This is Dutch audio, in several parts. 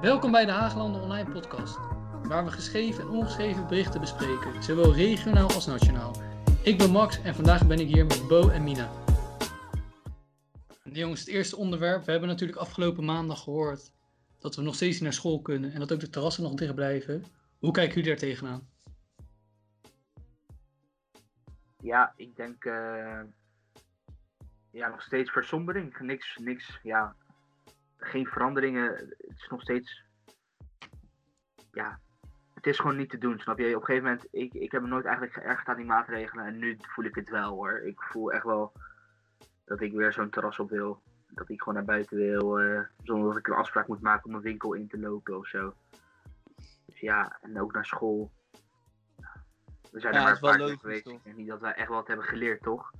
Welkom bij de Haaglanden Online Podcast, waar we geschreven en ongeschreven berichten bespreken, zowel regionaal als nationaal. Ik ben Max en vandaag ben ik hier met Bo en Mina. Jongens, het eerste onderwerp. We hebben natuurlijk afgelopen maandag gehoord dat we nog steeds niet naar school kunnen en dat ook de terrassen nog dicht blijven. Hoe kijken jullie daar tegenaan? Ja, ik denk eh, ja, nog steeds versombering. Niks, niks, ja, geen veranderingen. Het is nog steeds, ja, het is gewoon niet te doen, snap je? Op een gegeven moment, ik, ik heb me nooit eigenlijk geërgerd aan die maatregelen en nu voel ik het wel hoor. Ik voel echt wel dat ik weer zo'n terras op wil. Dat ik gewoon naar buiten wil, eh, zonder dat ik een afspraak moet maken om een winkel in te lopen of zo. Dus ja, en ook naar school. We zijn Ja, er maar een paar geweest. toch? Ik denk niet dat wij echt wat hebben geleerd, toch?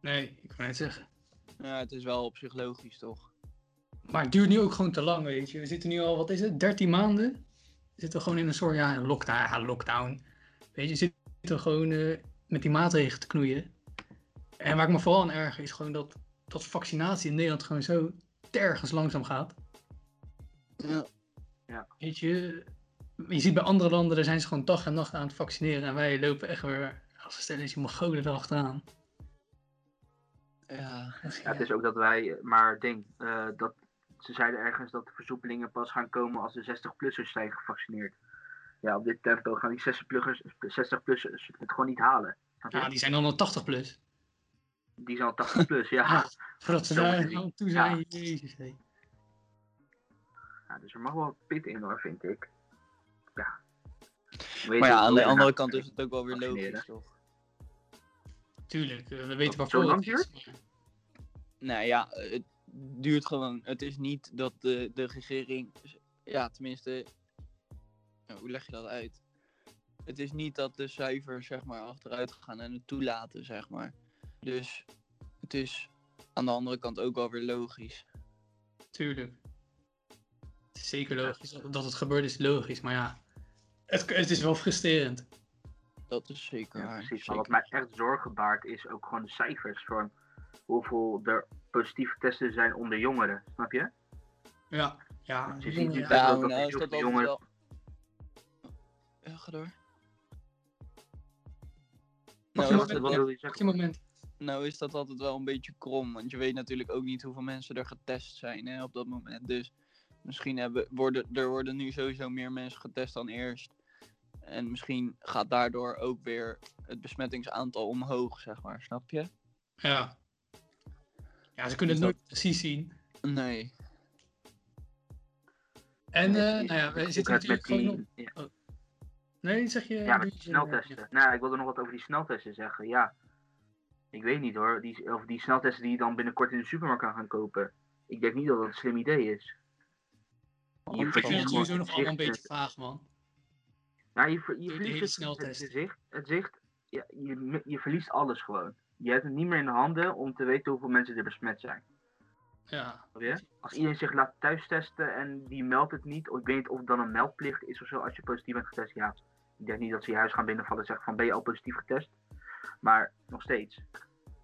Nee, ik kan het zeggen. Ja, het is wel op zich logisch, toch? Maar het duurt nu ook gewoon te lang, weet je. We zitten nu al, wat is het, 13 maanden? Zitten we gewoon in een soort, ja, lockdown. Ja, lockdown. Weet je, zitten we gewoon eh, met die maatregelen te knoeien. En waar ik me vooral aan erger is gewoon dat, dat vaccinatie in Nederland gewoon zo tergens langzaam gaat. Ja. Weet je, je ziet bij andere landen, daar zijn ze gewoon dag en nacht aan het vaccineren. En wij lopen echt weer, als we stellen, die mongolen erachteraan. Ja, Ja, het is ook dat wij, maar ding, eh, dat ze zeiden ergens dat de versoepelingen pas gaan komen als de 60-plussers zijn gevaccineerd. Ja, op dit tempo gaan die 60-plussers 60 het gewoon niet halen. Ja, die zijn dan al 80 plus. Die zijn al 80 plus, ja. Voordat ze Zo daar aan toe Ja. zijn. Jezus, hé. Ja, Dus er mag wel pit in hoor, vind ik. Ja. maar ja, aan de andere kant is het ook wel weer logisch, toch? Tuurlijk, eh, we weten Zo waarvoor lang het is. maar- Nou ja, het duurt gewoon. Het is niet dat de, de regering. Ja, tenminste. nou, hoe leg je dat uit? Het is niet dat de cijfers zeg maar achteruit gaan en het toelaten, zeg maar. Dus het is aan de andere kant ook wel weer logisch. Tuurlijk. Het is zeker logisch. Dat het gebeurt is logisch, maar ja. Het, het is wel frustrerend. Dat is zeker Ja, waar. precies. Maar wat mij echt zorgen baart is ook gewoon de cijfers van hoeveel er positieve testen zijn onder jongeren. Snap je? Ja, ja. Je ziet ja. niet Ja, dat dat nou dat veel altijd jongen- wel... Ja, ga door. Nou, wat, dat wat wil je zeggen? moment. Nou is dat altijd wel een beetje krom, want je weet natuurlijk ook niet hoeveel mensen er getest zijn hè, op dat moment. Dus misschien hebben, worden, er worden nu sowieso meer mensen getest dan eerst. En misschien gaat daardoor ook weer het besmettingsaantal omhoog, zeg maar, snap je? Ja. Ja, ze kunnen het nooit precies zien. Nee. En, eh, precies. nou ja, we zitten natuurlijk gewoon die- op... Nee, zeg je... Ja, met die sneltesten. Nou, ik wilde nog wat over die sneltesten zeggen. Ja, ik weet niet hoor. Die, of die sneltesten die je dan binnenkort in de supermarkt kan gaan kopen. Ik denk niet dat dat een slim idee is. Je Ik vind het sowieso nog allemaal een beetje vaag, man. Nou, je, ver- je verliest het zicht. Het zicht ja, je, je verliest alles gewoon. Je hebt het niet meer in de handen om te weten hoeveel mensen er besmet zijn. Ja. Als iedereen zich laat thuistesten en die meldt het niet, of ik weet niet of het dan een meldplicht is of zo als je positief bent getest. Ja, ik denk niet dat ze je huis gaan binnenvallen en zeggen van ben je al positief getest. Maar nog steeds,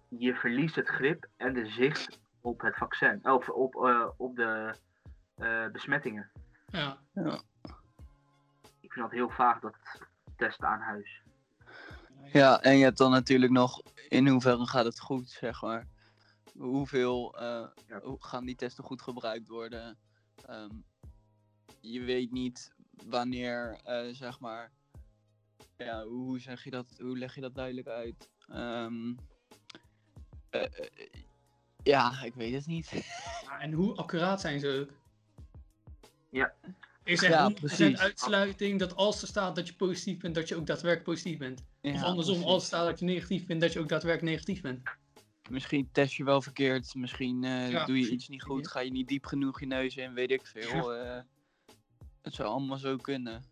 je verliest het grip en de zicht op het vaccin, of op, eh, op de eh, besmettingen. Ja. Ik vind dat heel vaag dat testen aan huis. Ja, en je hebt dan natuurlijk nog in hoeverre gaat het goed, zeg maar. Hoeveel eh, Ja. hoe gaan die testen goed gebruikt worden? Ehm, je weet niet wanneer, eh, zeg maar. Ja, hoe zeg je dat? Hoe leg je dat duidelijk uit? Ehm, eh, eh, ja, ik weet het niet. Ja, En hoe accuraat zijn ze ook? Ja. Is er Ja, 100% precies. uitsluiting dat als er staat dat je positief bent, dat je ook daadwerkelijk positief bent? Ja, of andersom, precies. als er staat dat je negatief bent, dat je ook daadwerkelijk negatief bent? Misschien test je wel verkeerd, misschien eh, Ja, doe je precies. iets niet goed, ga je niet diep genoeg je neus in, weet ik veel. eh. het zou allemaal zo kunnen.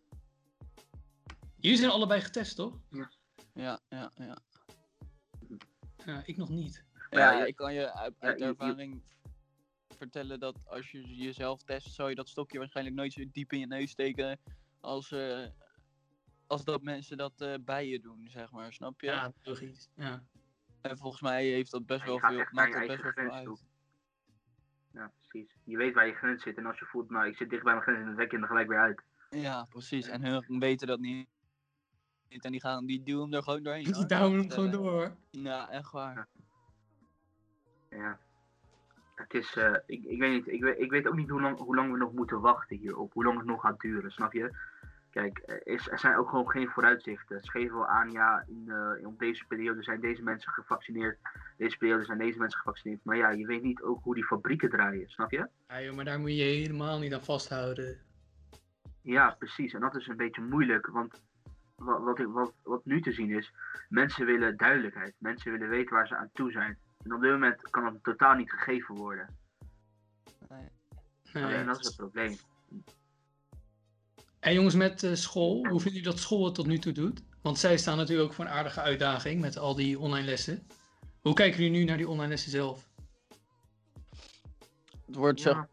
Jullie zijn allebei getest, toch? Ja, ja, ja. Ja, ik nog niet. Ja, ik kan je uit, ervaring vertellen dat als je jezelf test, zou je dat stokje waarschijnlijk nooit zo diep in je neus steken als, eh, als dat mensen dat eh, bij je doen, zeg maar, snap je? Ja, logisch. Ja. En volgens mij heeft dat best wel veel, maakt dat best wel veel uit. Ja, precies. Je weet waar je grens zit. En als je voelt, nou, ik zit dicht bij mijn grens en dan trek je hem er gelijk weer uit. Ja, precies. En hun weten dat niet. En die, gaan, die duwen hem er gewoon doorheen. Die hoor. douwen hem gewoon door. hoor. Ja, echt waar. Ja. Het is, eh, ik, ik weet niet, ik weet, ik weet ook niet hoe lang, hoe lang we nog moeten wachten hierop. Hoe lang het nog gaat duren, snap je? Kijk, er, is, er zijn ook gewoon geen vooruitzichten. Ze geven wel aan, ja, in, eh, in op deze periode zijn deze mensen gevaccineerd. Deze periode zijn deze mensen gevaccineerd. Maar ja, je weet niet ook hoe die fabrieken draaien, snap je? Ja, joh, maar daar moet je helemaal niet aan vasthouden. Ja, precies. En dat is een beetje moeilijk, want wat, wat, wat nu te zien is, mensen willen duidelijkheid. Mensen willen weten waar ze aan toe zijn. En op dit moment kan dat totaal niet gegeven worden. Nee. Nee. en dat is het probleem. En jongens, met eh, school, hoe vinden jullie dat school het tot nu toe doet? Want zij staan natuurlijk ook voor een aardige uitdaging met al die online lessen. Hoe kijken jullie nu naar die online lessen zelf? Het wordt zeg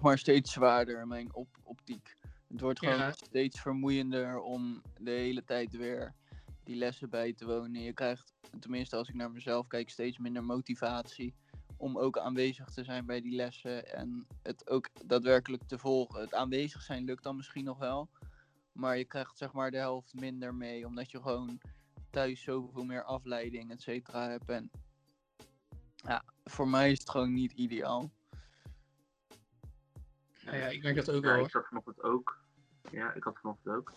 maar steeds zwaarder mijn op optiek. Het wordt gewoon Ja. steeds vermoeiender om de hele tijd weer die lessen bij te wonen. Je krijgt, tenminste als ik naar mezelf kijk, steeds minder motivatie om ook aanwezig te zijn bij die lessen en het ook daadwerkelijk te volgen. Het aanwezig zijn lukt dan misschien nog wel, maar je krijgt zeg maar de helft minder mee, omdat je gewoon thuis zoveel meer afleiding, et cetera, hebt. En ja, voor mij is het gewoon niet ideaal. Nou ja, ik merk dat ook ja, wel. ik hoor. zat vanochtend ook. Ja, ik had vanochtend ook.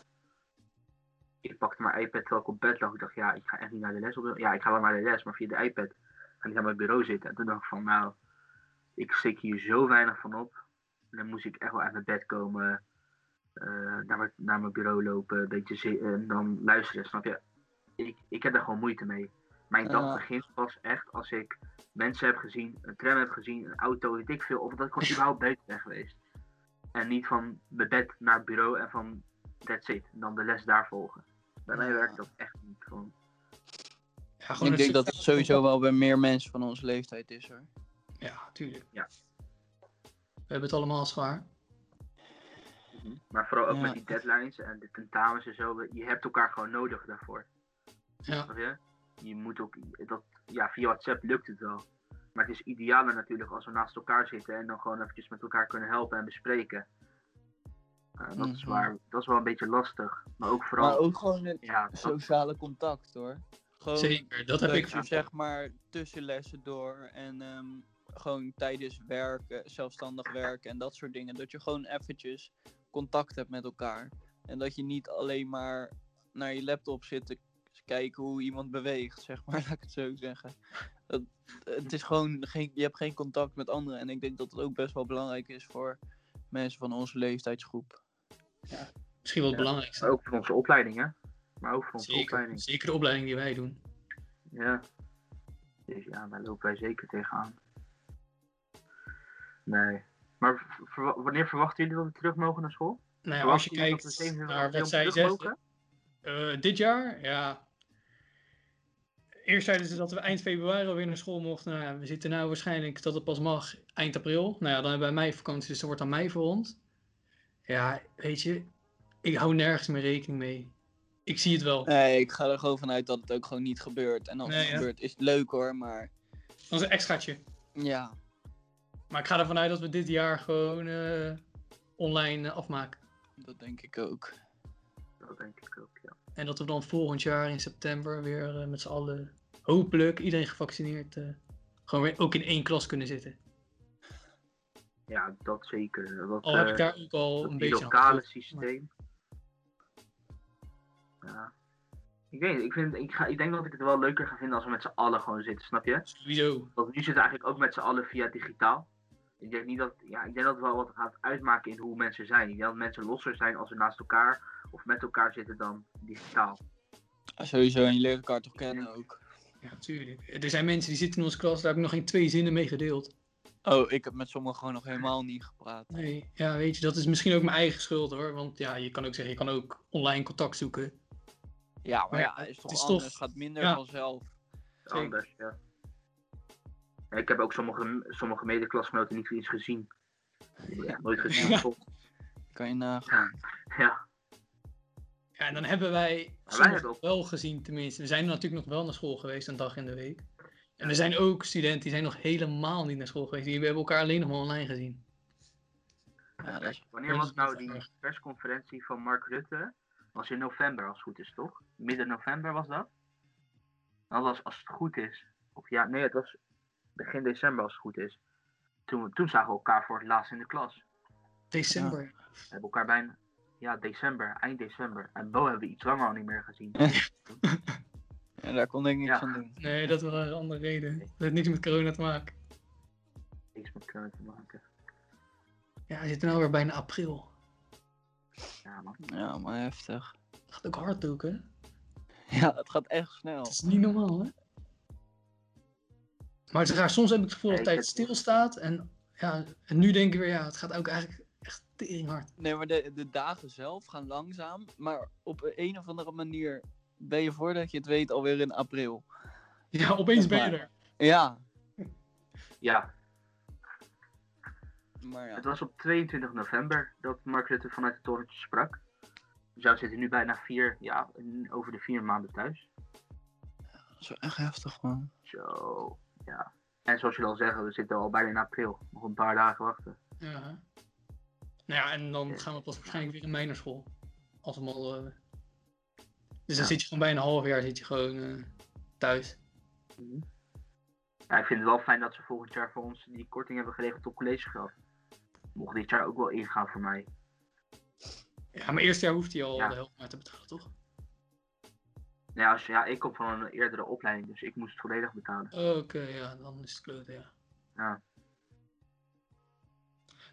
Ik pakte mijn iPad terwijl ik op bed lag. Ik dacht, ja, ik ga echt niet naar de les. Op ja, ik ga wel naar de les, maar via de iPad ga ik naar mijn bureau zitten. En toen dacht ik van, nou, ik steek hier zo weinig van op. En dan moest ik echt wel uit mijn bed komen. eh, naar, mijn, naar mijn bureau lopen, een beetje zi- en dan luisteren, snap je? Ik, ik heb daar gewoon moeite mee. Mijn dag begint pas echt als ik mensen heb gezien, een tram heb gezien, een auto, weet ik veel. Of dat ik gewoon überhaupt buiten ben geweest. En niet van mijn bed naar het bureau en van that's it. En dan de les daar volgen. Bij mij werkt dat echt niet. Gewoon. Ja, gewoon Ik denk dat het sowieso wel bij meer mensen van onze leeftijd is hoor. Ja, tuurlijk. Ja. We hebben het allemaal zwaar. Maar vooral ook Ja. met die deadlines en de tentamens en zo. Je hebt elkaar gewoon nodig daarvoor. Ja, je? Je moet ook, dat, ja, via WhatsApp lukt het wel. Maar het is idealer natuurlijk als we naast elkaar zitten en dan gewoon eventjes met elkaar kunnen helpen en bespreken. Uh, dat, is Mhm. waar, dat is wel een beetje lastig. Maar ook vooral, Maar ook gewoon het ja, dat- sociale contact hoor. Gewoon zeker. Dat heb ik. je zeg maar tussen lessen door en ehm, gewoon tijdens werken, zelfstandig werken en dat soort dingen. Dat je gewoon eventjes contact hebt met elkaar. En dat je niet alleen maar naar je laptop zit te kijken hoe iemand beweegt, zeg maar, laat ik het zo zeggen. Dat, het is gewoon, geen, je hebt geen contact met anderen. En ik denk dat het ook best wel belangrijk is voor mensen van onze leeftijdsgroep. Misschien wel het Ja. belangrijkste. ook voor onze opleiding, hè? Maar ook voor onze Zeker. opleiding. Zeker de opleiding die wij doen. Ja. Dus ja, daar lopen wij zeker tegenaan. Nee. Maar wanneer verwachten jullie dat we terug mogen naar school? Nou ja, als je kijkt 27 naar wat zij zeggen. Eh, dit jaar, ja. Eerst zeiden ze dat we eind februari alweer naar school mochten. Nou ja, we zitten nu waarschijnlijk dat het pas mag eind april. Nou ja, dan hebben wij meivakantie, dus dat wordt dan mei voor ons. Ja, weet je, ik hou nergens meer rekening mee. Ik zie het wel. Nee, ik ga er gewoon vanuit dat het ook gewoon niet gebeurt. En als Nee, het ja. gebeurt, is het leuk hoor, maar Dat is een extraatje. ja. Maar ik ga ervan uit dat we dit jaar gewoon eh, online eh, afmaken. Dat denk ik ook. Dat denk ik ook, ja. En dat we dan volgend jaar in september weer eh, met z'n allen, hopelijk iedereen gevaccineerd, eh, gewoon weer ook in één klas kunnen zitten. Ja, dat zeker. Dat, Al heb eh, ik daar ook al een beetje aan lokale systeem. Ja. Ik weet niet, ik, vind, ik, ga, ik denk dat ik het wel leuker ga vinden als we met z'n allen gewoon zitten, snap je? Sowieso. Want nu zitten we eigenlijk ook met z'n allen via digitaal. Ik denk niet dat, ja, ik denk dat het wel wat gaat uitmaken in hoe mensen zijn. Ik denk dat mensen losser zijn als ze naast elkaar of met elkaar zitten dan digitaal. Ja, Sowieso, en je leert elkaar toch kennen ook. Ja, tuurlijk. Er zijn mensen die zitten in onze klas, daar heb ik nog geen twee zinnen mee gedeeld. Oh, ik heb met sommigen gewoon nog helemaal niet gepraat. Nee, ja, weet je, dat is misschien ook mijn eigen schuld hoor. Want ja, je kan ook zeggen, je kan ook online contact zoeken. Ja, maar Maar ja, is toch is anders. toch- gaat minder ja. vanzelf. Anders, ja. Ik heb ook sommige, sommige medeklasgenoten niet eens gezien. Ja, nooit gezien. Ja. op school. Kan je nagaan. Ja, Ja, en dan hebben wij wij sommigen hebben ook- wel gezien tenminste. We zijn natuurlijk nog wel naar school geweest een dag in de week. En er zijn ook studenten die zijn nog helemaal niet naar school geweest. Die hebben elkaar alleen nog maar online gezien. Ja, dat is- Wanneer was nou die persconferentie van Mark Rutte? Was in november als het goed is, toch? Midden november was dat? Dat was als het goed is. Of ja, nee, het was begin december als het goed is. Toen, toen zagen we elkaar voor het laatst in de klas. December. We hebben elkaar bijna, ja, december, eind december. En Bo hebben we iets langer al niet meer gezien. ja, daar kon ik niks Ja. aan doen. Nee, dat was een andere reden. Dat heeft niks met corona te maken. Niks met corona te maken. Ja, we zitten nu weer bijna april. Ja, man. Ja, maar heftig. Dat gaat ook hard ook, hè? Ja, het gaat echt snel. Het is niet normaal, hè? Maar het is raar, soms heb ik het gevoel dat tijd stilstaat. En, ja, en nu denk ik weer, ja, het gaat ook eigenlijk echt tering hard. Nee, maar de, de dagen zelf gaan langzaam. Maar op een of andere manier ben je voordat je het weet alweer in april. Ja, opeens ben je Maar- er. Ja, Ja, maar ja. het was op 22 november dat Mark Rutte vanuit het torentje sprak. Dus wij zitten nu bijna vier, ja, over de vier maanden thuis. Dat is wel echt heftig, man. Zo, ja. En zoals je al zeggen, we zitten al bijna in april. Nog een paar dagen wachten. Ja. Nou ja, en dan gaan we pas waarschijnlijk weer in mei naar school. Als we al... Dus dan zit je gewoon bijna een half jaar zit je gewoon eh, thuis. Ja, ik vind het wel fijn dat ze volgend jaar voor ons die korting hebben geregeld op collegegeld. Mocht dit jaar ook wel ingaan voor mij. Ja, maar eerste jaar hoeft hij al Ja. de helft maar te betalen, toch? Ja, als, ja, ik kom van een eerdere opleiding, dus ik moest het volledig betalen. Oké, ja, dan is het klote, ja. Ja.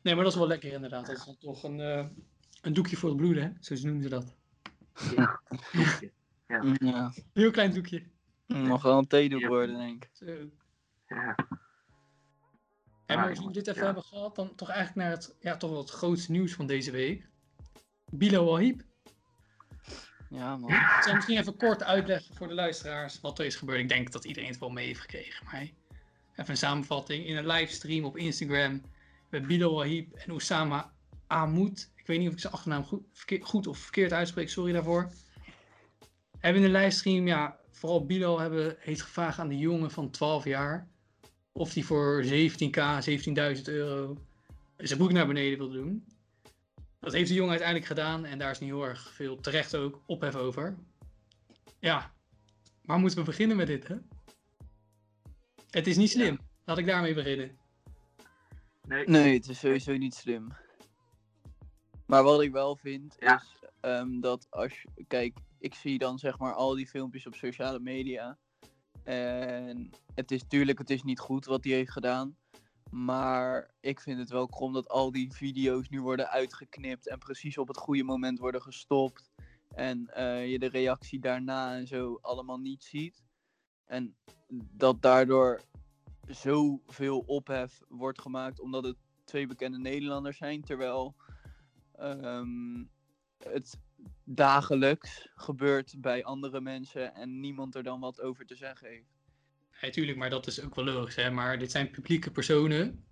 Nee, maar dat is wel lekker inderdaad. Dat is dan toch een, eh, een doekje voor het bloeden, hè? Zo noemen ze dat. Ja, doekje. Mm, Ja, Heel klein doekje. mag wel een theedoek Ja. worden, denk ik. Zo. Ja. En maar als we dit even ja. hebben gehad, dan toch eigenlijk naar het, ja, toch wel het grootste nieuws van deze week. Bilal Wahib. Ja, man. Ik zal misschien even kort uitleggen voor de luisteraars wat er is gebeurd. Ik denk dat iedereen het wel mee heeft gekregen. Maar even een samenvatting. In een livestream op Instagram met Bilal Wahib en Oussama Ik weet niet of ik zijn achternaam goed, verkeer- goed of verkeerd uitspreek, sorry daarvoor. Hebben in de livestream, ja, vooral Bilal hebben, heeft gevraagd aan de jongen van 12 jaar. Of die voor 17k, 17.000 euro zijn broek naar beneden wil doen. Dat heeft de jongen uiteindelijk gedaan en daar is nu heel erg veel terecht ook ophef over. Ja, waar moeten we beginnen met dit, hè? Het is niet slim. Laat ik daarmee beginnen. Nee, Nee, het is sowieso niet slim. Maar wat ik wel vind Ja. is ehm, dat als je, kijk, ik zie dan zeg maar al die filmpjes op sociale media. En het is tuurlijk, het is niet goed wat hij heeft gedaan. Maar ik vind het wel krom dat al die video's nu worden uitgeknipt en precies op het goede moment worden gestopt. En eh, je de reactie daarna en zo allemaal niet ziet. En dat daardoor zoveel ophef wordt gemaakt omdat het twee bekende Nederlanders zijn. Terwijl ehm, het dagelijks gebeurt bij andere mensen en niemand er dan wat over te zeggen heeft. Ja, tuurlijk, maar dat is ook wel logisch, hè? Maar dit zijn publieke personen.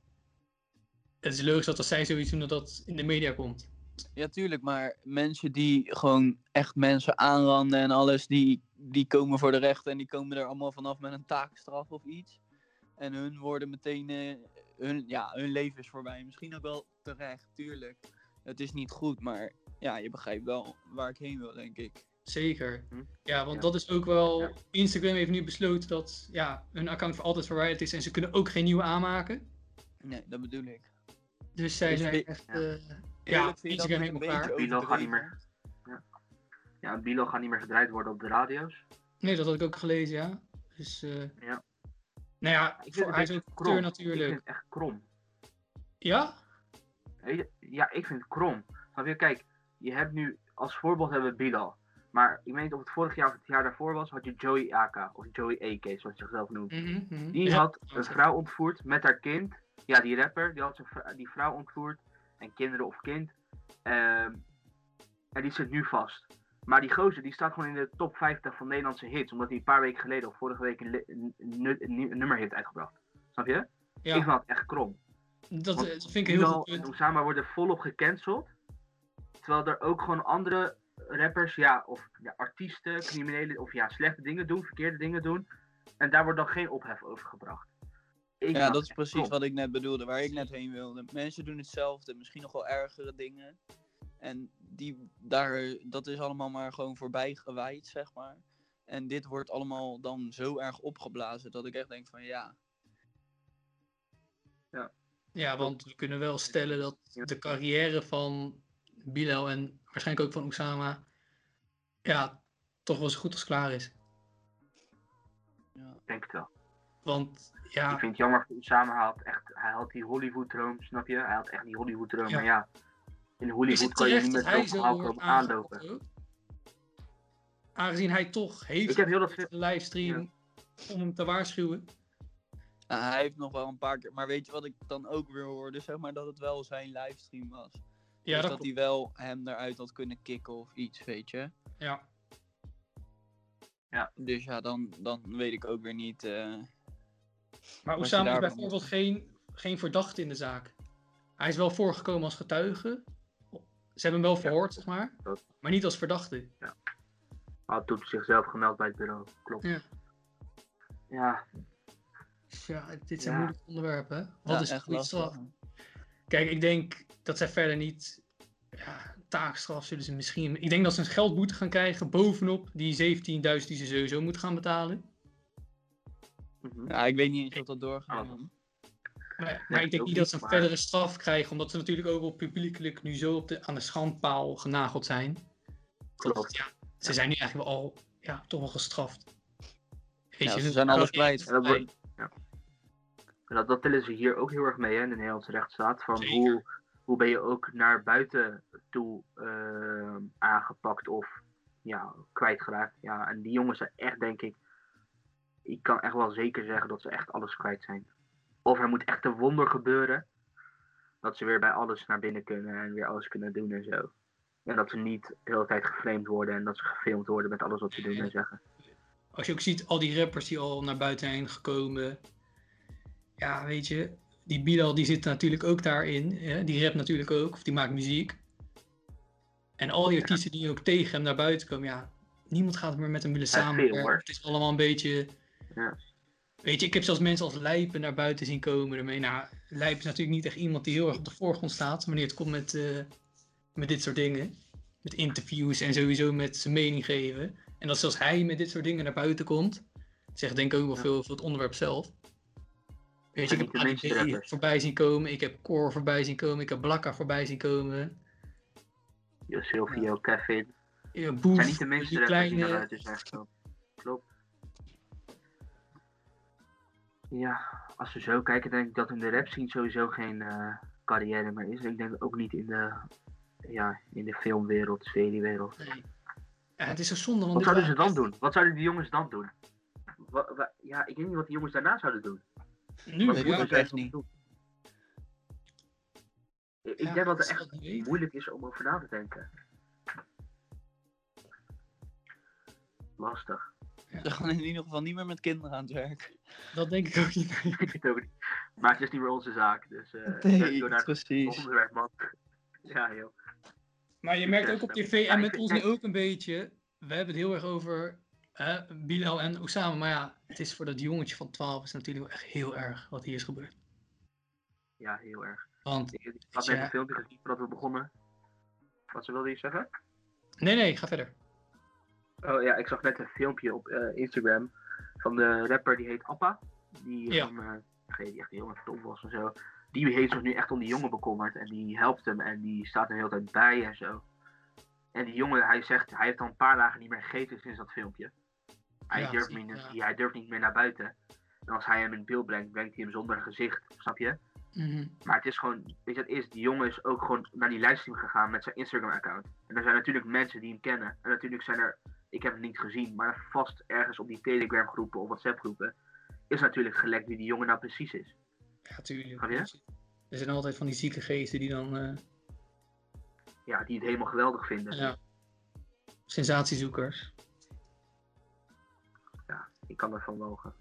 Het is logisch dat als zij zoiets doen, dat dat in de media komt. Ja, tuurlijk, maar mensen die gewoon echt mensen aanranden en alles, die, die komen voor de rechter en die komen er allemaal vanaf met een taakstraf of iets. En hun worden meteen, eh, hun, ja, hun leven is voorbij. Misschien ook wel terecht, tuurlijk. Het is niet goed, maar ja, je begrijpt wel waar ik heen wil, denk ik. Zeker. Hm. Ja, want Ja. dat is ook wel. Ja. Instagram heeft nu besloten dat ja, hun account voor altijd verwijderd is en ze kunnen ook geen nieuwe aanmaken. Nee, dat bedoel ik. Dus zij Ik zijn echt. ja. eh, Eerlijk ja, Instagram helemaal klaar. Bilo gaat niet overdreven? Ja, Bilo gaat niet meer gedraaid worden op de radio's. Nee, dat had ik ook gelezen, ja. Dus. eh, Ja. Nou ja, Ik vind voor, het hij is ook krom. Ik natuurlijk. vind het echt krom. Ja? Je, Ja, ik vind het krom. Snap je? Kijk, je hebt nu als voorbeeld hebben we Bilal. Maar ik weet niet of het vorig jaar of het jaar daarvoor was, had je Joey AK. Of Joey AK, zoals hij zichzelf noemt. Mhm, mhm. Die Ja, had een vrouw ontvoerd met haar kind. Ja, die rapper, die had zijn vrou- die vrouw ontvoerd. En kinderen of kind. Ehm, en die zit nu vast. Maar die gozer, die staat gewoon in de top 50 van Nederlandse hits. Omdat hij een paar weken geleden of vorige week een, nummer heeft uitgebracht. Snap je? Ja, Ik vind dat echt krom. Dat, Want eh, dat vind ik heel goed en. Osama worden volop gecanceld. Terwijl er ook gewoon andere rappers, ja, of ja, artiesten, criminelen, of ja, slechte dingen doen, verkeerde dingen doen. En daar wordt dan geen ophef over gebracht. Ik Ja, dat is precies wat ik net bedoelde, waar ik net heen wilde. Mensen doen hetzelfde, misschien nog wel ergere dingen. En die, daar, dat is allemaal maar gewoon voorbij gewaaid, zeg maar. En dit wordt allemaal dan zo erg opgeblazen dat ik echt denk van ja, Ja, want we kunnen wel stellen dat de carrière van Bilal en waarschijnlijk ook van Osama, ja, toch wel zo goed als klaar is. ja. Ik denk het wel. Want ja, Ik vind het jammer voor Osama. Hij had, echt, hij had die Hollywood-droom, snap je? Hij had echt die Hollywood-droom. Ja. Maar ja, in Hollywood kan je niet dat met zo'n zo verhaal aanlopen. Aangezien hij toch heeft Ik heb heel dat de livestream om hem te waarschuwen. Nou, hij heeft nog wel een paar keer, maar weet je wat ik dan ook weer hoorde, zeg maar dat het wel zijn livestream was. Ja, dus dat dat hij wel hem eruit had kunnen kicken of iets, weet je. Ja. Dus ja, dan, dan weet ik ook weer niet. eh, Maar Osama is bijvoorbeeld geen, geen verdachte in de zaak. Hij is wel voorgekomen als getuige. Ze hebben hem wel verhoord, zeg maar. dat- Maar niet als verdachte. Hij had toen zichzelf gemeld bij het bureau. Klopt. Ja. Ja, Ja, dit zijn Ja. moeilijke onderwerpen. hè? Wat ja, is een echt goede straf? Kijk, ik denk dat zij verder niet. Ja, taakstraf zullen ze misschien. Ik denk dat ze een geldboete gaan krijgen bovenop die 17.000 die ze sowieso moeten gaan betalen. mhm. Ja, ik weet niet eens of dat doorgaat. Ah. Maar, ik denk niet dat ze een verdere straf krijgen, omdat ze natuurlijk ook wel publiekelijk nu zo op de, aan de schandpaal genageld zijn. Dat, Klopt. ja, ze zijn nu eigenlijk wel al ja, toch wel gestraft. Weet Ja, je, ze zijn alles kwijt. is En dat voorbij. wordt- En dat, dat tillen ze hier ook heel erg mee hè, in de Nederlandse rechtsstaat. Van Zeker. hoe, hoe ben je ook naar buiten toe eh, aangepakt of ja, kwijtgeraakt. Ja, en die jongens zijn echt, denk ik, ik kan echt wel zeker zeggen dat ze echt alles kwijt zijn. Of er moet echt een wonder gebeuren. Dat ze weer bij alles naar binnen kunnen en weer alles kunnen doen en zo. En dat ze niet de hele tijd geframed worden en dat ze gefilmd worden met alles wat ze doen en zeggen. Als je ook ziet, al die rappers die al naar buiten zijn gekomen. Ja, weet je, die Bilal die zit natuurlijk ook daarin. Hè? Die rapt natuurlijk ook, of die maakt muziek. En al die artiesten die ook tegen hem naar buiten komen, ja, niemand gaat meer met hem willen samenwerken. Het is allemaal een beetje... Ja. Weet je, ik heb zelfs mensen als Lijpen naar buiten zien komen ermee. Nou, Lijpen is natuurlijk niet echt iemand die heel erg op de voorgrond staat wanneer het komt met, eh, met dit soort dingen. Met interviews en sowieso met zijn mening geven. En dat zelfs hij met dit soort dingen naar buiten komt, zegt denk ik ook wel Ja. veel over het onderwerp zelf. Weet je, En ik heb voorbij zien komen, ik heb Core voorbij zien komen, ik heb Blakka voorbij zien komen. Jo, Silvio, Kevin. Ja, Boef, zijn niet de minste die die buiten zijn gekomen. Klopt. Ja, als we zo kijken, denk ik dat in de rap scene sowieso geen eh, carrière meer is. Ik denk ook niet in de, ja, in de filmwereld, seriewereld. Nee. Ja, het is zo zonde, want Wat zouden ze dan doen? Wat zouden die jongens dan doen? Wa- wa- ja, ik weet niet wat die jongens daarna zouden doen. Nu, weet ja, ook echt niet. doen? Ik, ja, denk dat het echt het niet moeilijk is om over na te denken. Lastig. Ze gaan in ieder geval niet meer met kinderen aan het werk. Dat denk ik ook niet. Ik weet het ook niet. Maar het is niet meer onze zaak, dus eh Nee, door naar het precies. onderwerp, man. Ja, joh. Maar je merkt ook op tv Ja, en met ons nu ook een beetje. We hebben het heel erg over hè, Bilal en Osama. Maar ja, het is voor dat jongetje van 12 is natuurlijk echt heel erg wat hier is gebeurd. Ja, heel erg. Want, Ik, had Ja. net een filmpje gezien voordat we begonnen. Wat ze wilde je zeggen? nee, nee, ga verder. Oh ja, ik zag net een filmpje op eh, Instagram van de rapper die heet Appa. Die, Ja. van, eh, die echt heel erg dom was en zo. Die heeft zich nu echt om die jongen bekommerd en die helpt hem en die staat er de hele tijd bij en zo. En die jongen, hij zegt, hij heeft al een paar dagen niet meer gegeten sinds dat filmpje. Hij, Ja, durft, niet, ja. hij durft niet meer naar buiten. En als hij hem in beeld brengt, brengt hij hem zonder gezicht, snap je? Mhm. Maar het is gewoon, weet je, het is, die jongen is ook gewoon naar die livestream gegaan met zijn Instagram-account. En er zijn natuurlijk mensen die hem kennen. En natuurlijk zijn er, ik heb het niet gezien, maar vast ergens op die Telegram-groepen of WhatsApp-groepen is natuurlijk gelekt wie die jongen nou precies is. Ja, tuurlijk. Je? Er zijn altijd van die zieke geesten die dan eh, Ja, die het helemaal geweldig vinden. ja, sensatiezoekers. Ik kan ervan mogen.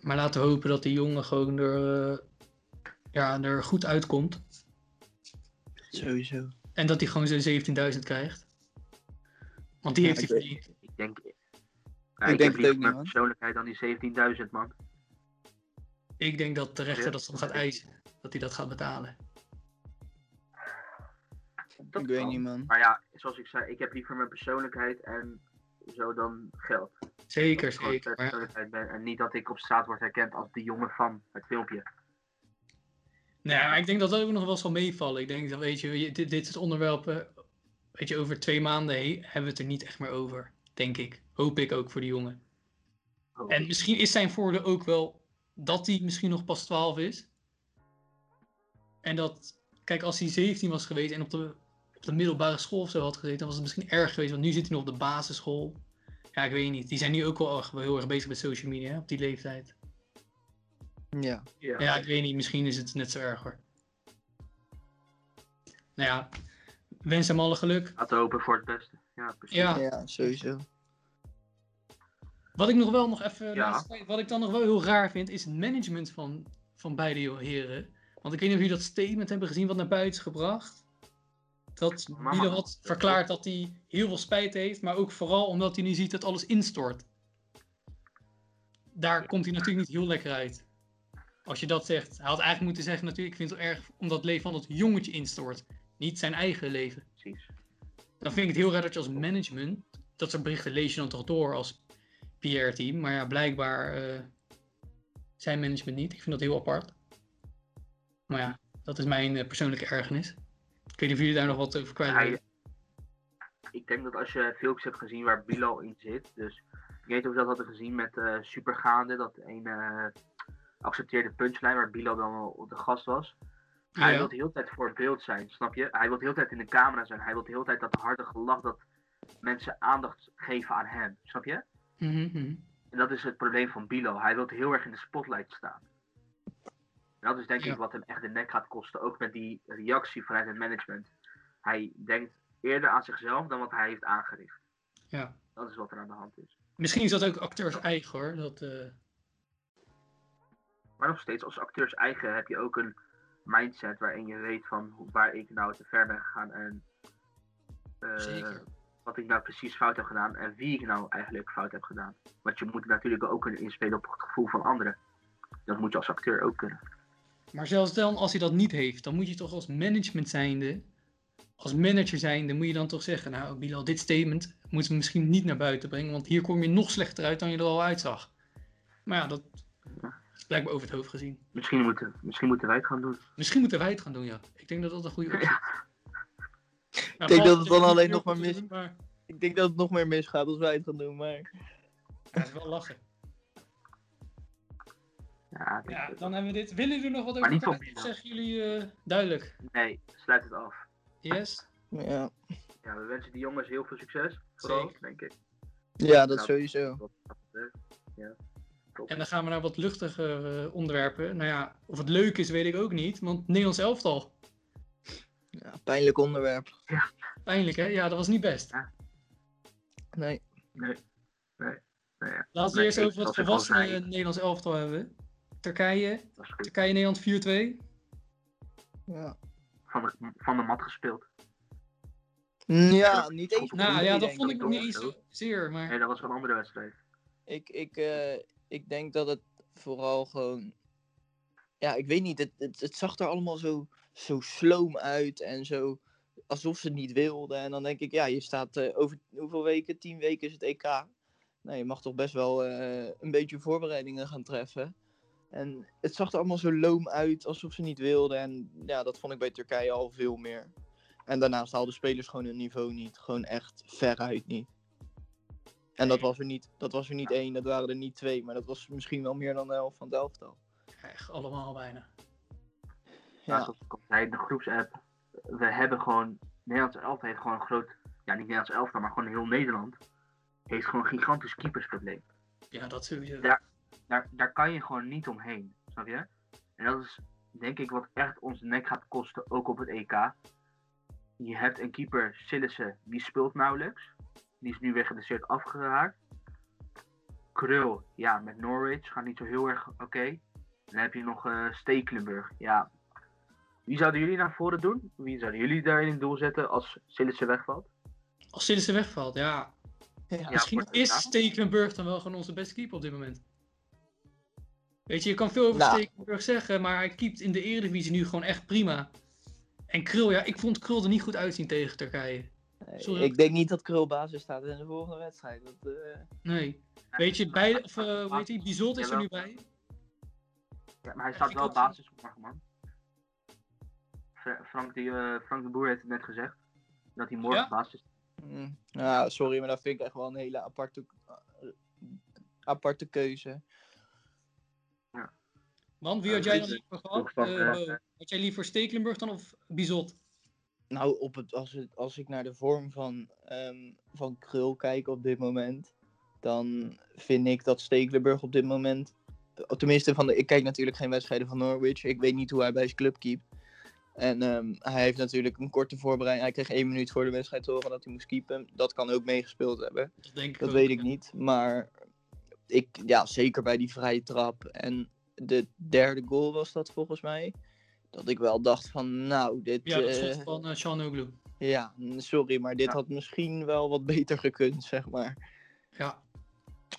Maar laten we hopen dat die jongen gewoon er, eh, ja, er goed uitkomt. Sowieso. En dat hij gewoon zijn 17.000 krijgt. Want die Ja, heeft hij verdiend. Ik denk, Ja, Ik ik, denk liever mijn persoonlijkheid dan die 17.000 man. Ik denk dat de rechter Ja. dat dan gaat eisen. Dat hij dat gaat betalen. Dat ik weet kan. niet, man. Maar ja, zoals ik zei, ik heb liever mijn persoonlijkheid en zo dan geld. Zeker, zeker. Maar ben en niet dat ik op straat word herkend als de jongen van het filmpje. Nee, maar ik denk dat dat ook nog wel zal meevallen. Ik denk dat, weet je, dit, dit soort onderwerpen, weet je, over twee maanden he- hebben we het er niet echt meer over. Denk ik. Hoop ik ook voor die jongen. Oh, En misschien is zijn voordeel ook wel dat hij misschien nog pas 12 is. En dat, kijk, als hij 17 was geweest en op de, op de middelbare school of zo had gezeten, dan was het misschien erg geweest. Want nu zit hij nog op de basisschool. Ja, ik weet niet. Die zijn nu ook wel erg- wel heel erg bezig met social media hè, op die leeftijd. Ja. ja. Ja, ik weet niet. Misschien is het net zo erg hoor. Nou ja, wens hem alle geluk. Laten hopen voor het beste. Ja, precies. Ja. ja, sowieso. Wat ik nog wel nog even, Ja. wat ik dan nog wel heel raar vind, is het management van, van beide heren. Want ik weet niet of jullie dat statement hebben gezien wat naar buiten is gebracht. Dat had verklaard dat hij heel veel spijt heeft, maar ook vooral omdat hij nu ziet dat alles instort. Daar komt hij natuurlijk niet heel lekker uit. Als je dat zegt. Hij had eigenlijk moeten zeggen natuurlijk, ik vind het wel erg omdat het leven van dat jongetje instort. Niet zijn eigen leven. precies. Dan vind ik het heel raar dat je als management, dat soort berichten lees je dan toch door als PR-team. Maar ja, blijkbaar eh, zijn management niet. Ik vind dat heel apart. Maar ja, dat is mijn eh, persoonlijke ergernis. Weet niet of jullie daar nog wat over kwijt willen. ik denk dat als je filmpjes hebt gezien waar Bilal in zit, dus ik weet niet of je dat hadden gezien met eh Supergaande, dat een eh accepteerde punchline waar Bilal dan al de gast was. Hij Ja. wil de hele tijd voor het beeld zijn, snap je? Hij wil de hele tijd in de camera zijn. Hij wil de hele tijd dat harde gelach, dat mensen aandacht geven aan hem, snap je? Mhm, mhm. En dat is het probleem van Bilo. Hij wil heel erg in de spotlight staan. En dat is denk Ja. ik wat hem echt de nek gaat kosten. Ook met die reactie vanuit het management. Hij denkt eerder aan zichzelf dan wat hij heeft aangericht. Ja. Dat is wat er aan de hand is. Misschien is dat ook acteurs eigen hoor. Dat, eh, Maar nog steeds, als acteurs eigen heb je ook een mindset waarin je weet van waar ik nou te ver ben gegaan. En eh, wat ik nou precies fout heb gedaan. En wie ik nou eigenlijk fout heb gedaan. Want je moet natuurlijk ook kunnen inspelen op het gevoel van anderen. Dat moet je als acteur ook kunnen. Maar zelfs dan, als hij dat niet heeft, dan moet je toch als management zijnde, als manager zijnde, moet je dan toch zeggen, nou Bilal, dit statement moeten we misschien niet naar buiten brengen, want hier kom je nog slechter uit dan je er al uitzag. Maar ja, dat is blijkbaar over het hoofd gezien. Misschien moeten, misschien moeten wij het gaan doen. Misschien moeten wij het gaan doen, ja. Ik denk dat dat een goede optie is. Ik denk dat het dan alleen nog maar mis- Maar Ik denk dat het nog meer misgaat als wij het gaan doen, maar... ja, het is wel lachen. Ja, Ja, dan hebben we dit. Willen jullie nog wat over Bilal. Zeggen jullie eh, duidelijk? Nee, sluit het af. Yes? Ja, Ja, we wensen die jongens heel veel succes. Vooral, Zeker. denk ik. ja dat Nou, sowieso. wat. Ja. Top. En dan gaan we naar wat luchtiger eh, onderwerpen. Nou ja, of het leuk is, weet ik ook niet. Want Nederlands elftal. Ja, pijnlijk onderwerp. Pijnlijk, hè? Ja, dat was niet best. Nee. Nee. Nee. Nee, ja. Laten we Nee, eerst over het zoals ik al volwassene zei, Nederlands elftal hebben. Turkije. Turkije-Nederland 4-2. Ja, Van de, van de mat gespeeld. ja niet eens. Nou ja, dat vond ik niet eens zeer. Maar Nee, dat was een andere wedstrijd. Ik, ik, eh, ik denk dat het vooral gewoon. Ja, ik weet niet. Het, het, het zag er allemaal zo, zo sloom uit en zo. Alsof ze het niet wilden. En dan denk ik, ja, je staat eh, over hoeveel weken? Tien weken is het EK. Nou, je mag toch best wel eh, een beetje voorbereidingen gaan treffen. En het zag er allemaal zo loom uit, alsof ze niet wilden. En ja, dat vond ik bij Turkije al veel meer. En daarnaast haalden spelers gewoon hun niveau niet. Gewoon echt veruit niet. En dat was er niet, dat was er niet één, dat waren er niet twee, maar dat was misschien wel meer dan de helft van het elftal. echt allemaal bijna. Ja. Zoals ik al zei, de groepsapp. We hebben gewoon. Nederlands elftal heeft gewoon een groot. Ja, niet Nederlands elftal, maar gewoon heel Nederland. Heeft gewoon een gigantisch keepersprobleem. Ja, dat sowieso. Ja. Daar, daar kan je gewoon niet omheen. Snap je? En dat is denk ik wat echt ons nek gaat kosten, ook op het EK. Je hebt een keeper, Sillissen, die speelt nauwelijks. Die is nu weer geblesseerd afgeraakt. Krul, ja, met Norwich gaat niet zo heel erg oké. Dan heb je nog eh Stekelenburg. Ja. Wie zouden jullie naar voren doen? Wie zouden jullie daar in het doel zetten als Sillissen wegvalt? Als Sillissen wegvalt, ja. Ja, Misschien is. Stekelenburg dan wel gewoon onze beste keeper op dit moment. Weet je, je kan veel over Nou. Stekelenburg zeggen, maar hij keept in de Eredivisie nu gewoon echt prima. En Krul, ja, ik vond Krul er niet goed uitzien tegen Turkije. Sorry. Ik denk niet dat Krul basis staat in de volgende wedstrijd. Dat, eh, Nee. Weet je, bij, of uh, hoe heet die, Bizot is er nu bij. Ja, maar hij staat wel basis op morgen, man. Fra- Frank, die, eh, Frank de Boer heeft het net gezegd. Dat hij morgen Ja? basis mm, ja, sorry, maar dat vind ik echt wel een hele aparte, eh, aparte keuze. Want wie had jij dan liever gehad? Eh, eh, Bo, had jij liever Stekelenburg dan of Bizot? Nou, op het, als, het, als ik naar de vorm van, ehm, van Krul kijk op dit moment, dan vind ik dat Stekelenburg op dit moment, eh, tenminste, van de, ik kijk natuurlijk geen wedstrijden van Norwich, ik weet niet hoe hij bij zijn club keept. En ehm, hij heeft natuurlijk een korte voorbereiding, hij kreeg één minuut voor de wedstrijd te horen dat hij moest keepen. Dat kan ook meegespeeld hebben. Dat denk ik Dat ook. weet ik niet. Maar ik, ja, zeker bij die vrije trap. En de derde goal was dat volgens mij. Dat ik wel dacht van, nou, dit... Ja, dat eh, van uh, ja, sorry, maar dit Ja. had misschien wel wat beter gekund, zeg maar. Ja,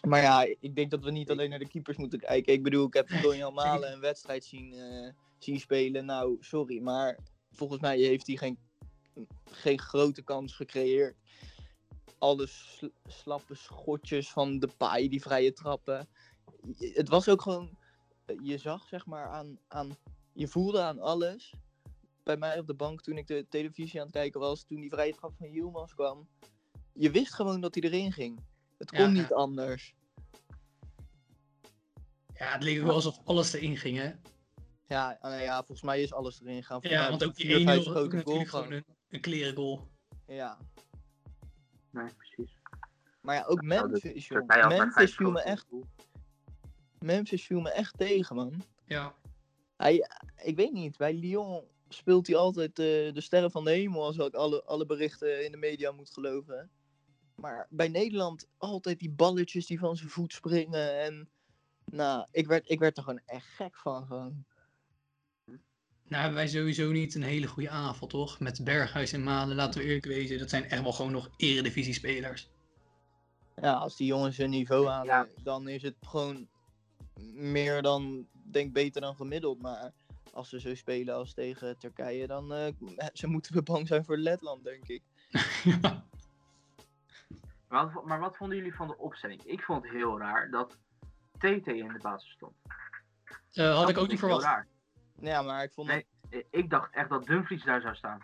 Maar ja, ik denk dat we niet alleen naar de keepers moeten kijken. Ik bedoel, ik heb Donjan Malen een wedstrijd zien, eh, zien spelen. Nou, sorry, maar volgens mij heeft hij geen, geen grote kans gecreëerd. Alle sl- slappe schotjes van de paai, die vrije trappen. Het was ook gewoon, je zag zeg maar aan, aan, je voelde aan alles. Bij mij op de bank toen ik de televisie aan het kijken was, toen die vrije trap van Yilmaz kwam. Je wist gewoon dat hij erin ging. Het kon Ja, niet ja. anders. ja het leek ook wel alsof alles erin ging, hè? Ja, ah, nee, ja, volgens mij is alles erin gegaan. Volgens Ja, want ook die 1-0 vier, was vijf ook grote natuurlijk goal gewoon een, een klerengoal. Ja, Nee, precies. maar ja, ook Nou, Memphis, joh. Memphis viel me echt, op doel. Memphis viel me echt tegen, man. Ja, Hij, ik weet niet, bij Lyon speelt hij altijd eh, de sterren van de hemel, als ik alle, alle berichten in de media moet geloven. Maar bij Nederland altijd die balletjes die van zijn voet springen. En nou, ik werd, ik werd er gewoon echt gek van. Gewoon. nou hebben wij sowieso niet een hele goede aanval, toch? Met Berghuis en Malen, laten we eerlijk wezen. Dat zijn echt wel gewoon nog eredivisie-spelers. Ja, als die jongens hun niveau halen, Ja. dan is het gewoon meer dan, denk beter dan gemiddeld. Maar als ze zo spelen als tegen Turkije, dan eh, ze moeten we bang zijn voor Letland, denk ik. ja. Maar wat, maar wat vonden jullie van de opstelling? Ik vond het heel raar dat TT in de basis stond. Eh, had Dat ik ook niet verwacht. raar. Ja, maar ik vond, Nee. Ik dacht echt dat Dumfries daar zou staan.